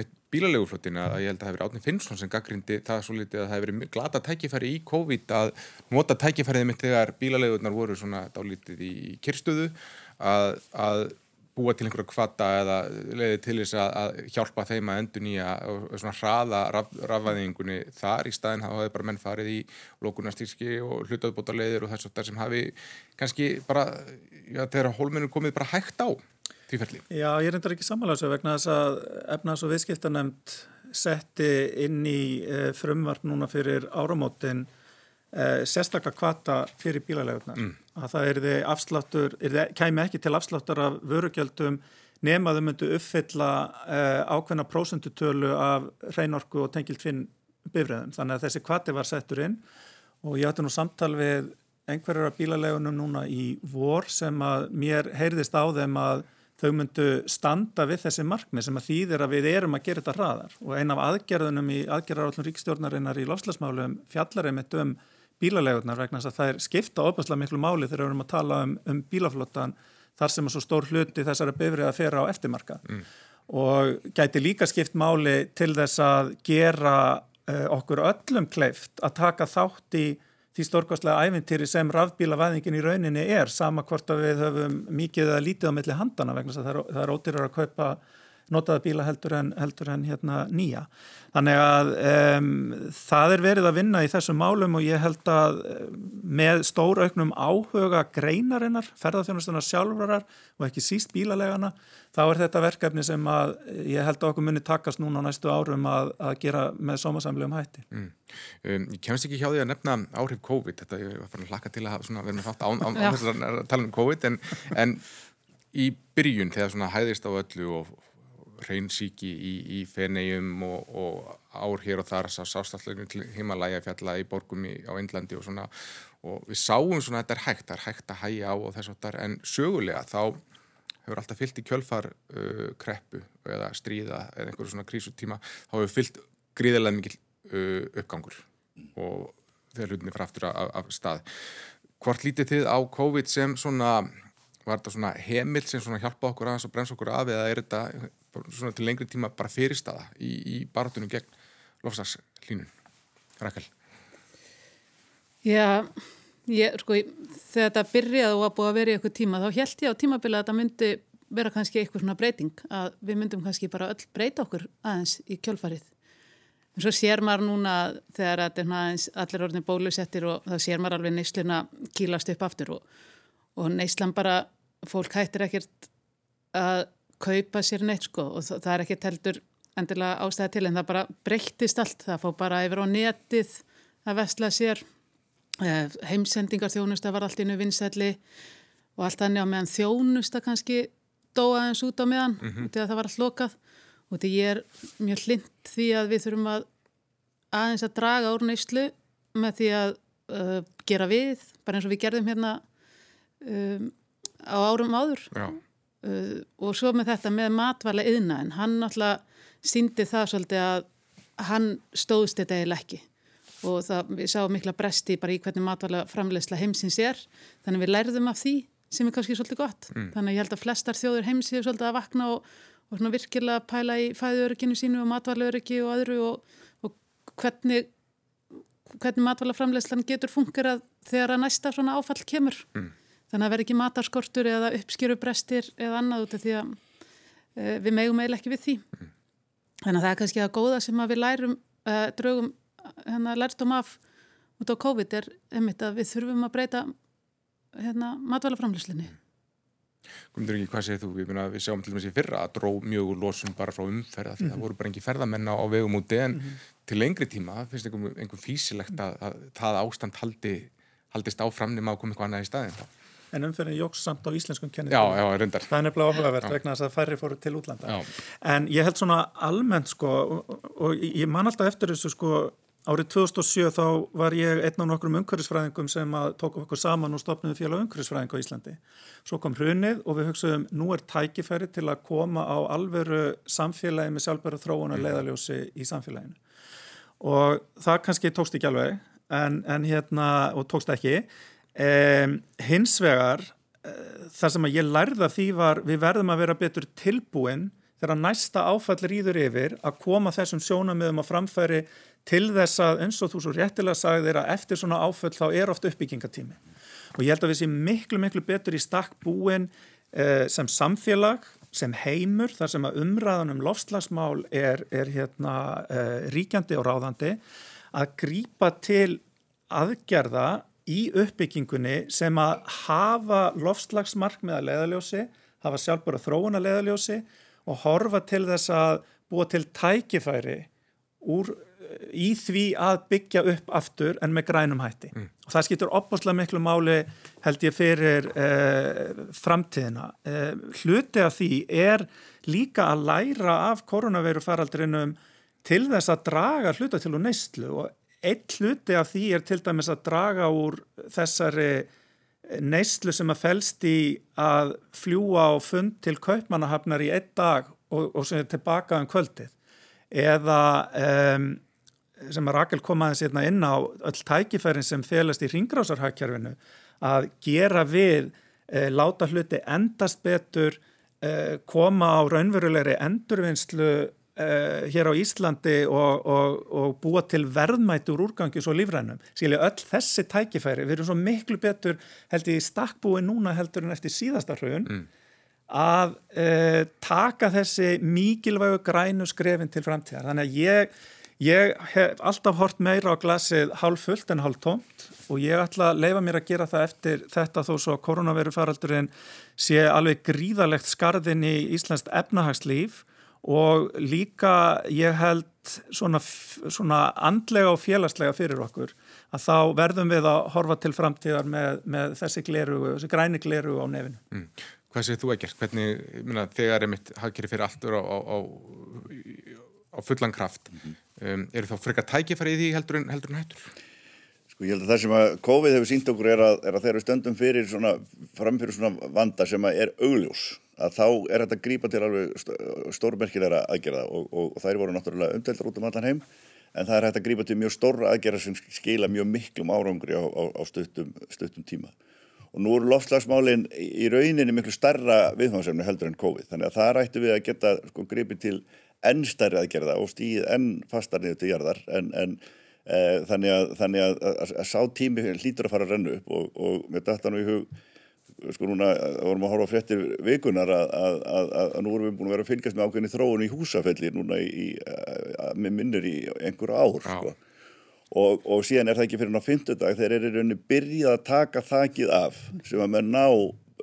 Með bílaleguflottin að ég held að það hefur Átni Finnsson sem gaggrindi það svo litið að það hefur verið glata tækifæri í COVID að nota tækifærið mitt þegar bílalegurnar voru svona dálítið í kyrstöðu að búa til einhverja kvata eða leiði til þess að hjálpa þeim að endur nýja og svona hraða raf, rafvæðingunni þar í staðin þá hafi bara menn farið í lókunarstýrski og hlutaðbóta leiðir og þess að það sem hafi kannski bara, já þegar hólmennum komið bara hægt á því ferli. Já, ég reyndar ekki samanlæsa vegna þess að efnaðs og viðskiptanemt setti inn í eh, frumvart núna fyrir áramótin sérstaklega kvata fyrir bílalegurnar mm. að það er þið afsláttur er þið kæmi ekki til afsláttur af vörugjöldum nemaðu myndu uppfylla eh, ákveðna prósendutölu af hreinorku og tengilt finn bifræðum þannig að þessi kvati var settur inn og ég ætti nú samtal við einhverjar af bílalegunum núna í vor sem að mér heyrðist á þeim að þau myndu standa við þessi markmið sem að þýðir að við erum að gera þetta hraðar. Og ein af aðgerðunum í aðgerðarallum ríkstjórnarinnar í lofslagsmálum fjallar einmitt um bílalegurnar vegna þess að það er skipta óbærslega miklu máli þegar við erum að tala um, um bílaflottan þar sem er svo stór hluti þessari bifrið að fera á eftirmarka mm. og gæti líka skipt máli til þess að gera uh, okkur öllum kleift að taka þátt í því stórkostlega æfintýri sem rafbílavæðingin í rauninni er sama hvort að við höfum mikið eða lítið á milli handana vegna þess að það er, það er ótyrir að kaupa notaða bíla heldur en, heldur en hérna, nýja. Þannig að um, það er verið að vinna í þessum málum og ég held að með stórauknum áhuga greinarinnar, ferðarþjónustunar sjálfrarar og ekki síst bílalegana, þá er þetta verkefni sem að ég held að okkur muni takast núna á næstu árum að, að gera með sómasamlegum hætti. Mm. Um, ég kemst ekki hjá því að nefna áhrif COVID, þetta ég var farin að hlaka til að vera með þátt án, án, án þess að tala um COVID, en, en í byrjun þegar svona hæðist á öllu og reynsíki í, í fenegjum og, og ár hér og þar sástallögnum til Himalaya fjalla í borgum í, á Indlandi og svona. Og við sáum svona að þetta er hægt, það er hægt að hægja á og þess er en sögulega þá hefur alltaf fyllt í kjölfar uh, kreppu eða stríða eða einhverju svona krísutíma þá hefur fyllt gríðarlega mikil uh, uppgangur og þegar hlutinni fyrir aftur af, af stað. Hvort lítið þið á COVID sem svona var þetta svona heimilt sem hjálpa okkur aðeins og bremsa okkur af eða er þetta svona til lengri tíma bara fyrirstaða í, í baratunum gegn lofstagslínun Rækkel Já, ég, sko þegar þetta byrjaði og var búið að vera í eitthvað tíma þá held ég á tímabili að þetta myndi vera kannski eitthvað svona breyting að við myndum kannski bara öll breyta okkur aðeins í kjölfarið. En svo sér maður núna þegar aðeins allir orðin bólusettir og þá sér maður alveg neysluna kýlast upp aftur og, og neyslan bara, fólk hættir ekkert að kaupa sér neitt sko og það, er ekkert heldur endilega ástæða til en það bara breyttist allt, það fór bara yfir á netið að vestla sér. Eh, heimsendingar þjónusta var allt innu vinsætli og allt þannig á meðan þjónusta kannski dóa eins út á meðan mm -hmm. þegar það var allt lokað. Og þetta ég er mjög hlind því að við þurfum að aðeins að draga úr neyslu með því að uh, gera við, bara eins og við gerðum hérna um, á árum áður uh, og svo með þetta með matvæla yðna en hann náttúrulega síndi það svolítið að hann stóðst þetta eða ekki og það, við sáum mikla bresti bara í hvernig matvala framlegsla heimsins er þannig við lærðum af því sem er kannski svolítið gott mm. þannig ég held að flestar þjóður heimsins er svolítið að vakna og, og svona virkilega pæla í fæðuöryginu sínu og matvalauöryggi og öðru og, og hvernig hvernig matvala framlegslan getur fungerað þegar að næsta svona áfall kemur mm. Þannig að vera ekki matarskortur eða uppskjöru brestir eða annað út af því að e, við megum eiginlega ekki við því mm. Þannig að það er kannski að góða sem að við lærum, uh, draugum hérna lærstum af út á COVID er einmitt að við þurfum að breyta hérna matvælaframlýslinni. Guðmundur ekki, hvað segir þú? Við, myna, við sjáum til dæmis í fyrra að dró mjög úr losun bara frá umferða því mm -hmm. það voru bara engi ferðamenn á, vegum úti en mm -hmm. til lengri tíma finnst einhver físilegt að, að það ástand haldi, haldist áfram nema að koma eitthvað annað í staðin þá en umferðin jóks samt á íslenskum kennitölu. Já, já, reyndar. Það er nefnilega áhugavert vegna þess að færri fóru til útlanda. Já. En ég held svona almennt sko og, og ég man alltaf eftir þessu sko árið 2007 þá var ég einn af nokkrum umhverfisfræðingum sem tók okkur saman og stopnum félag umhverfisfræðing á Íslandi. Svo kom hrunið og við hugsaðum nú er tækifæri til að koma á alveru samfélagi með sjálfbæra þróunar mm. leiðaljósi í samfélaginu. Og það kannski tókst ekki alveg en, en hérna, og tókst ekki Um, hins vegar uh, þar sem að ég lærða því var við verðum að vera betur tilbúin þegar næsta áfall rýður yfir að koma þessum sjónamöðum að framfæri til þess að eins og þú svo réttilega sagði að eftir svona áfall þá er oft uppbyggingatími og ég held að við séum miklu miklu betur í stakk búin uh, sem samfélag sem heimur þar sem að umræðan um lofslagsmál er, er hérna uh, ríkjandi og ráðandi að grýpa til aðgerða í uppbyggingunni sem að hafa lofslagsmarkmið að leiðaljósi, hafa sjálfbúra þróun að leiðaljósi og horfa til þess að búa til tækifæri úr, í því að byggja upp aftur en með grænum hætti. Mm. Og það skiptur opbúslega miklu máli held ég fyrir eh, framtíðina. Eh, hluti af því er líka að læra af koronaveiru faraldrinum til þess að draga hluta til úr neistlu og Eitt hluti af því er til dæmis að draga úr þessari neyslu sem að fælst í að fljúa á fund til kaupmannahafnar í einn dag og, og sem er tilbaka um kvöldið. Eða um, sem að Rakel kom aðeins hérna inn á öll tækifærin sem félast í ringrásarhagkjörfinu að gera við, e, láta hluti endast betur, e, koma á raunverulegri endurvinnslu Uh, hér á Íslandi og, og, og búa til verðmættur úrgangjus og lífrænum. Skilja öll þessi tækifæri, við erum svo miklu betur held ég stakkbúi núna heldur en eftir síðasta hrjun mm. að uh, taka þessi mikilvægu grænu skrefin til framtíðar. Þannig að ég, ég hef alltaf hort meira á glasið hálf fullt en hálf tómt og ég ætla að leifa mér að gera það eftir þetta þó svo að koronaviru faraldurinn sé alveg gríðalegt skarðin í Íslands efnahagslíf og líka ég held svona, svona andlega og félagslega fyrir okkur að þá verðum við að horfa til framtíðar með, með þessi gleru, þessi græni gleru á nefinu. Mm. Hvað segir þú að gera? Hvernig, minna, þegar er mitt hafkeri fyrir alltur á, á, á, á fullan kraft, mm -hmm. um, eru þá frekar tækifærið í því heldur en, heldur en hættur? Sko ég held að það sem að COVID hefur sínt okkur er að, er að þeirra stöndum fyrir svona, framfyrir svona vanda sem að er augljós að þá er þetta að grípa til alveg stórmerkilegra aðgerða og, og, og þær voru náttúrulega umdeldar út um allan heim en það er hægt að grípa til mjög stóra aðgerða sem skila mjög miklum árangri á, á, á stuttum, stuttum tíma. Og nú eru loftslagsmálinn í rauninni miklu starra viðfangsemni heldur en COVID þannig að það rættu við að geta sko gripið til enn starri aðgerða og stíð enn fastar niður til jarðar en, en e, þannig, að, að, að, að sá tími hlýtur að fara að rennu upp og, og með þetta nú í hug sko núna vorum að horfa fréttir vikunar að, að, að, að nú erum við búin að vera að fylgjast með ákveðinni þróun í húsafelli núna í, með minnir í einhver ár sko. og, og síðan er það ekki fyrir ná fymtudag þegar er í rauninni byrjað að taka þakið af sem að með ná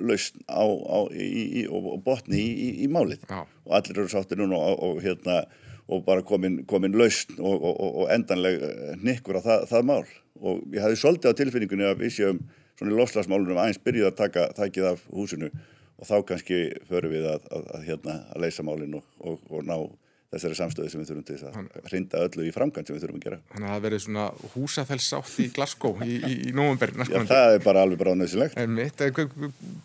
lausn á, á í, í, og botni í, í málið Já. og allir eru sáttir núna og, og hérna og bara komin, komin lausn og, og, og endanleg nikkur á það, það mál og ég hafði svolítið á tilfinningunni að við séum svona í loslasmálunum aðeins byrjuð að taka þækið af húsinu og þá kannski förum við að, að, að, hérna, að leysa málinn og, og, og ná þessari samstöðu sem við þurfum til þess að hrinda öllu í framkvæmt sem við þurfum að gera. Þannig að það verið svona húsafellsátt í Glasgow í, í, í nógumber. Já, það er bara alveg bara nöðsilegt.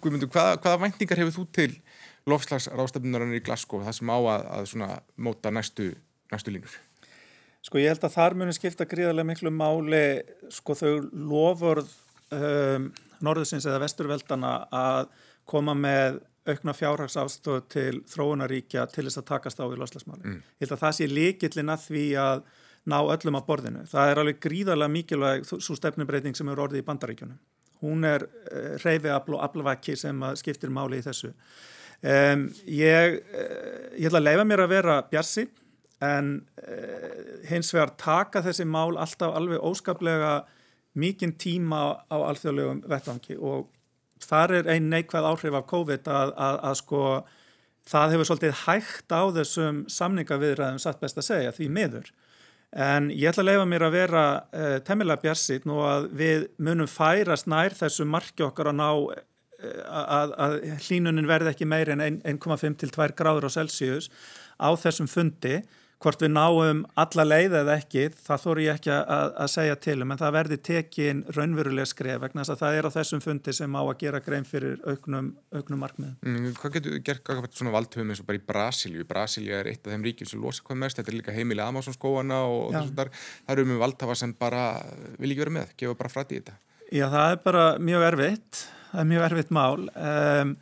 Guðmundur, hvaða, hvaða væntingar hefur þú til lofslagsrástefnunarinn í Glasgow, það sem á að, að móta næstu, næstu línur? Sko ég held að þar munir skipta gríðarlega miklu máli, sko þau lofurð um, norðusins eða vesturveldana að koma með aukna fjárhagsástöð til þróunaríkja til þess að takast á í loslasmáli. Mm. Ég held að það sé líkillin að því að ná öllum að borðinu. Það er alveg gríðarlega mikilvæg svo stefnubreiting sem eru orðið í bandaríkjunum. Hún er uh, reyfiafl og aflvaki sem skiptir máli í þessu. Um, ég, uh, ég ætla að leifa mér að vera bjassi en uh, hins vegar taka þessi mál alltaf alveg óskaplega mikinn tíma á alþjóðlegum vettvangi og þar er einn neikvæð áhrif af COVID að, að, að sko það hefur svolítið hægt á þessum samningaviðræðum satt best að segja því miður. En ég ætla að leifa mér að vera uh, temmilega bjarsinn og að við munum færast nær þessu marki okkar að ná uh, að, að hlínunin verði ekki meir en 1,5 til 2 gráður á Celsius á þessum fundi hvort við náum alla leið eða ekki, það þóru ég ekki að, að segja til um, en það verði tekin raunverulega skref vegna þess að það er á þessum fundi sem á að gera grein fyrir auknum, auknum markmiðum. Mm, hvað getur gert svona valdhugum eins og bara í Brasilíu? Brasilíu er eitt af þeim ríkjum sem losa hvað mest, þetta er líka heimilega Amazon skóana og þess að það eru um valdhafa sem bara vil ekki vera með, gefa bara frætti í þetta. Já, það er bara mjög erfitt, það er mjög erfitt mál. Um,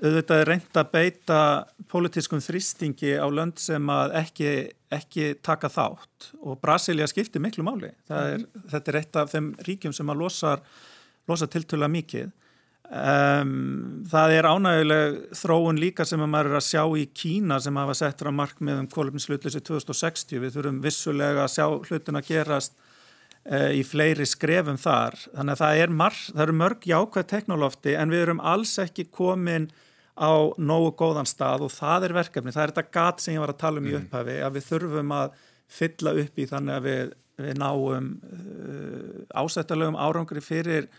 auðvitað er reynd að beita pólitískum þrýstingi á lönd sem að ekki, ekki taka þátt og Brasilia skiptir miklu máli. Er, þetta er eitt af þeim ríkjum sem að losa, losa tiltöla mikið. Um, það er ánæguleg þróun líka sem að maður er að sjá í Kína sem hafa sett frá markmiðum kóluminslutleysi 2060. Við þurfum vissulega að sjá hlutin að gerast uh, í fleiri skrefum þar. Þannig að það, er það eru mörg jákvæð teknolófti en við erum alls ekki komin á nógu góðan stað og það er verkefni, það er þetta gat sem ég var að tala um mm. í upphafi, að við þurfum að fylla upp í þannig að við, við náum uh, ásættalögum árangri fyrir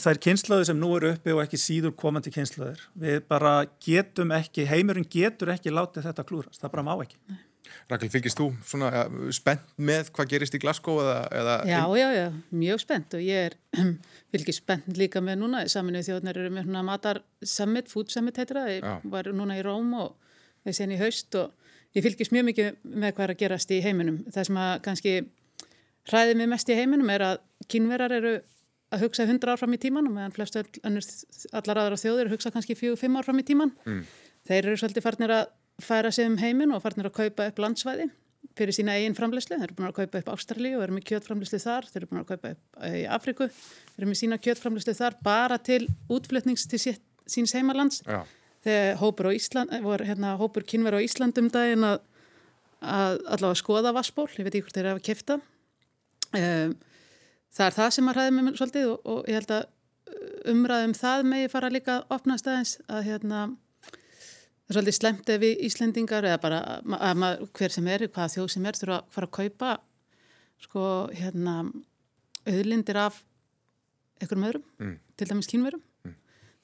þær kynslaður sem nú eru uppi og ekki síður komandi kynslaður. Við bara getum ekki, heimurinn getur ekki látið þetta klúrast, það bara má ekki. Nei. Rakel, fylgist þú svona ja, spennt með hvað gerist í Glasgow? Eða, eða já, já, já, mjög spennt og ég er fylgist spennt líka með núna saminuð þjóðnar eru með matar summit, food summit heitir það, ég var núna í Róm og við séum í haust og ég fylgist mjög mikið með hvað er að gerast í heiminum. Það sem að kannski hræðið mig mest í heiminum er að kynverar eru að hugsa hundra ár fram í tíman og meðan flest allar aðra þjóðir hugsa kannski fjög, fimm ár fram í tíman. Mm. Þeir eru svolítið farnir að færa sig um heiminn og farnir að kaupa upp landsvæði fyrir sína eigin framleyslu. Þeir eru búin að kaupa upp Ástralíu og eru með kjötframleyslu þar. Þeir eru búin að kaupa upp eh, í Afriku. Þeir eru með sína kjötframleyslu þar bara til útflutnings til síns heimalands. Já. Þegar hópur, Ísland, var, hérna, hópur kynver á Íslandum daginn að, að allavega skoða vassból. Ég veit ekki hvort þeir eru að kæfta. Það er það sem að ræði með svolítið og, og ég held að umræðum það megi fara líka að opna staðins að hérna Það er svolítið slemt ef við Íslendingar eða bara að hver sem er, hvað þjóð sem er þurfa að fara að kaupa sko hérna auðlindir af einhverjum öðrum, mm. til dæmis kínverum. Mm.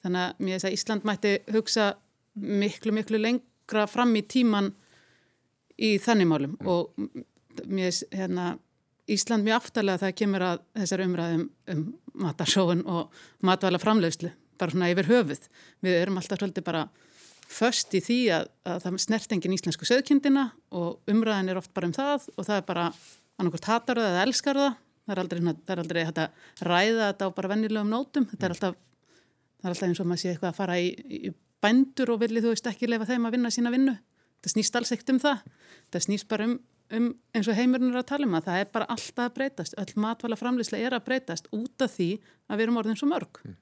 Þannig að mér veist að Ísland mætti hugsa miklu, miklu lengra fram í tíman í þannig málum mm. og mér veist hérna Ísland mjög aftalega það kemur að þessar umræðum um matarsóun og matvæla framlegslu, bara svona yfir höfuð. Við erum alltaf svolítið bara först í því að, að það snert engin íslensku söðkindina og umræðin er oft bara um það og það er bara annarkort hatar það eða elskar það. Það er aldrei, það er aldrei að ræða þetta á bara vennilegum nótum. Þetta er alltaf, það er alltaf eins og maður sé eitthvað að fara í, í bændur og vilja þú veist ekki lefa þeim að vinna sína vinnu. Það snýst alls ekkert um það. Það snýst bara um, um eins og heimurinn er að tala um að það er bara alltaf að breytast. Öll matvala framleyslega er að breytast út af því að við erum orðin svo mörg mm.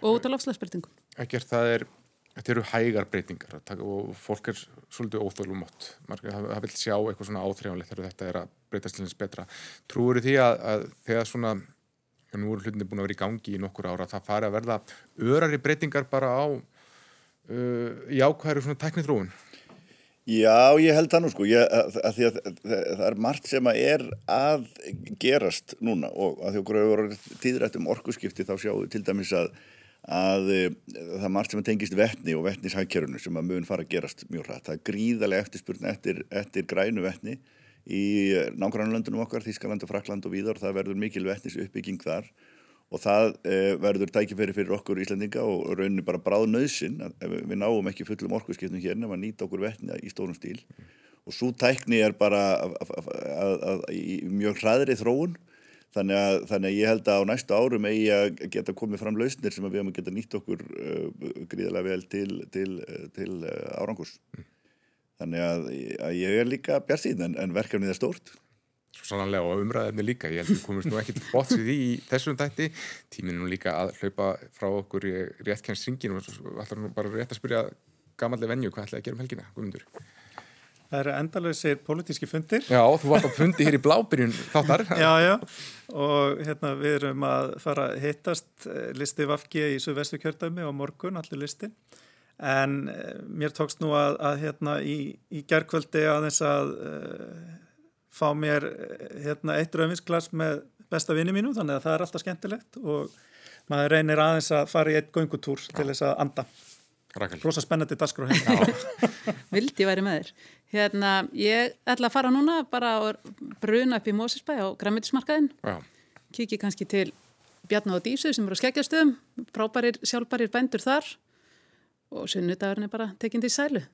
og út á lofslagsbreytingum. Ekkert það er, þetta eru hægar breytingar og fólk er svolítið óþólum mótt. Það vil sjá eitthvað svona áþrjáðanlegt þegar þetta er að breytast til þess betra. Trúur því að, að þegar svona, já nú eru hlutinni búin að vera í gangi í nokkur ára, það fari að verða örari breytingar bara á uh, jákvæður svona tæknið þróun? Já, ég held það nú sko, ég, að, að að, það er margt sem að er að gerast núna og að því okkur hefur verið tíðrætt um orkuskipti þá sjáum við til dæmis að, að e, það er margt sem að tengist vettni og vettnishagkerfunu sem að mun fara að gerast mjög hrætt. Það er gríðarlega eftirspurn eftir, eftir grænu vettni í nágrannlöndunum okkar, Þískaland og Frakland og víðar, það verður mikil vettnis uppbygging þar og það eh, verður tækifæri fyrir okkur Íslandinga og rauninni bara bráð nöðsin að við náum ekki fullum orkuðskiptum hérna að nýta okkur vettni í stórum stíl og svo tækni er bara í mjög hraðri þróun þannig að, þannig að ég held að á næstu árum eigi að geta komið fram lausnir sem við hefum að geta nýtt okkur uh, gríðarlega vel til, til, til uh, árangurs. Mm. þannig að, að ég er líka bjart síðan en, en verkefnið er stórt. Svo sannanlega og umræðefni líka. Ég held að við komumst nú ekki til því í þessum dætti tíminn nú líka að hlaupa frá okkur. Í réttkjænstringin og ætlar nú bara rétt að spyrja gamanlega venju hvað ætlaði að gera um helgina, Guðmundur Það eru endalöðsir pólitíski fundir. Já, þú varst á fundi hér í blábyrjun þáttar. Já, já, og hérna við erum að fara að hittast eh, listi Vafki í Suðvestu kjördæmi og morgun, allir listi en eh, mér tókst nú að, að hérna í, í gerðkvöldi aðeins að uh, fá mér hérna, eitt rauðvinsglas með besta vinni mínu þannig að það er alltaf skemmtilegt og maður reynir aðeins að fara í eitt göngutúr Já. til þess að anda rosa spennandi dasgrú Vildi væri með þér. Hérna, ég ætla að fara núna bara að bruna upp í Mósisbæ á græmitismarkaðin kiki kannski til Bjarná og Dísu sem eru á skeggjastöðum frábærir sjálfbærir bændur þar. Og sunnudagurinn er bara tekinn til sælu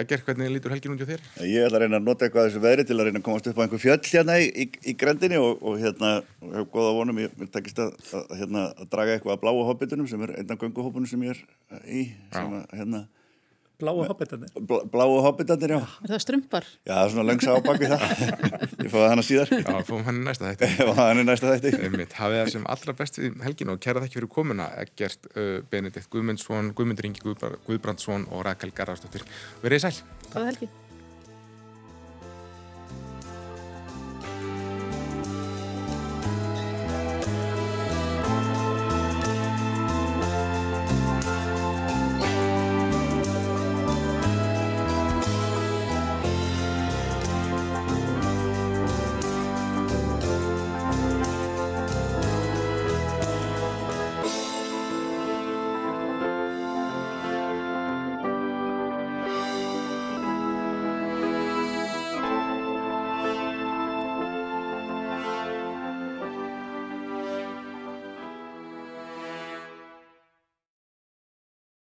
Egger, hvernig lítur helgin út á þér? Ég ætla að reyna að nota eitthvað þessu veðri til að reyna að komast upp á einhver fjöll hérna í, í, í grendinni og, og hérna, og hef góða vonum, ég vil takist að, að, hérna, að draga eitthvað að bláa hobbitunum sem er einna gönguhópunum sem ég er í, sem að, hérna, Bláu hobbitarnir? Blá, bláu hobbitarnir, já. Er það strumpar? Já, það er svona löngsa ábaki það. Ég fóði hana síðar. Já, fóðum hann í næsta þætti. Já, hann er næsta þætti. Einmitt, hafið það sem allra best við helginu og kæra þekki fyrir komuna, Egert uh, Benedikt Guðmundsson, Guðmundur Ingi Guðbrandsson og Rakel Garðarsdóttir. Verðið sæl. Góða helgi.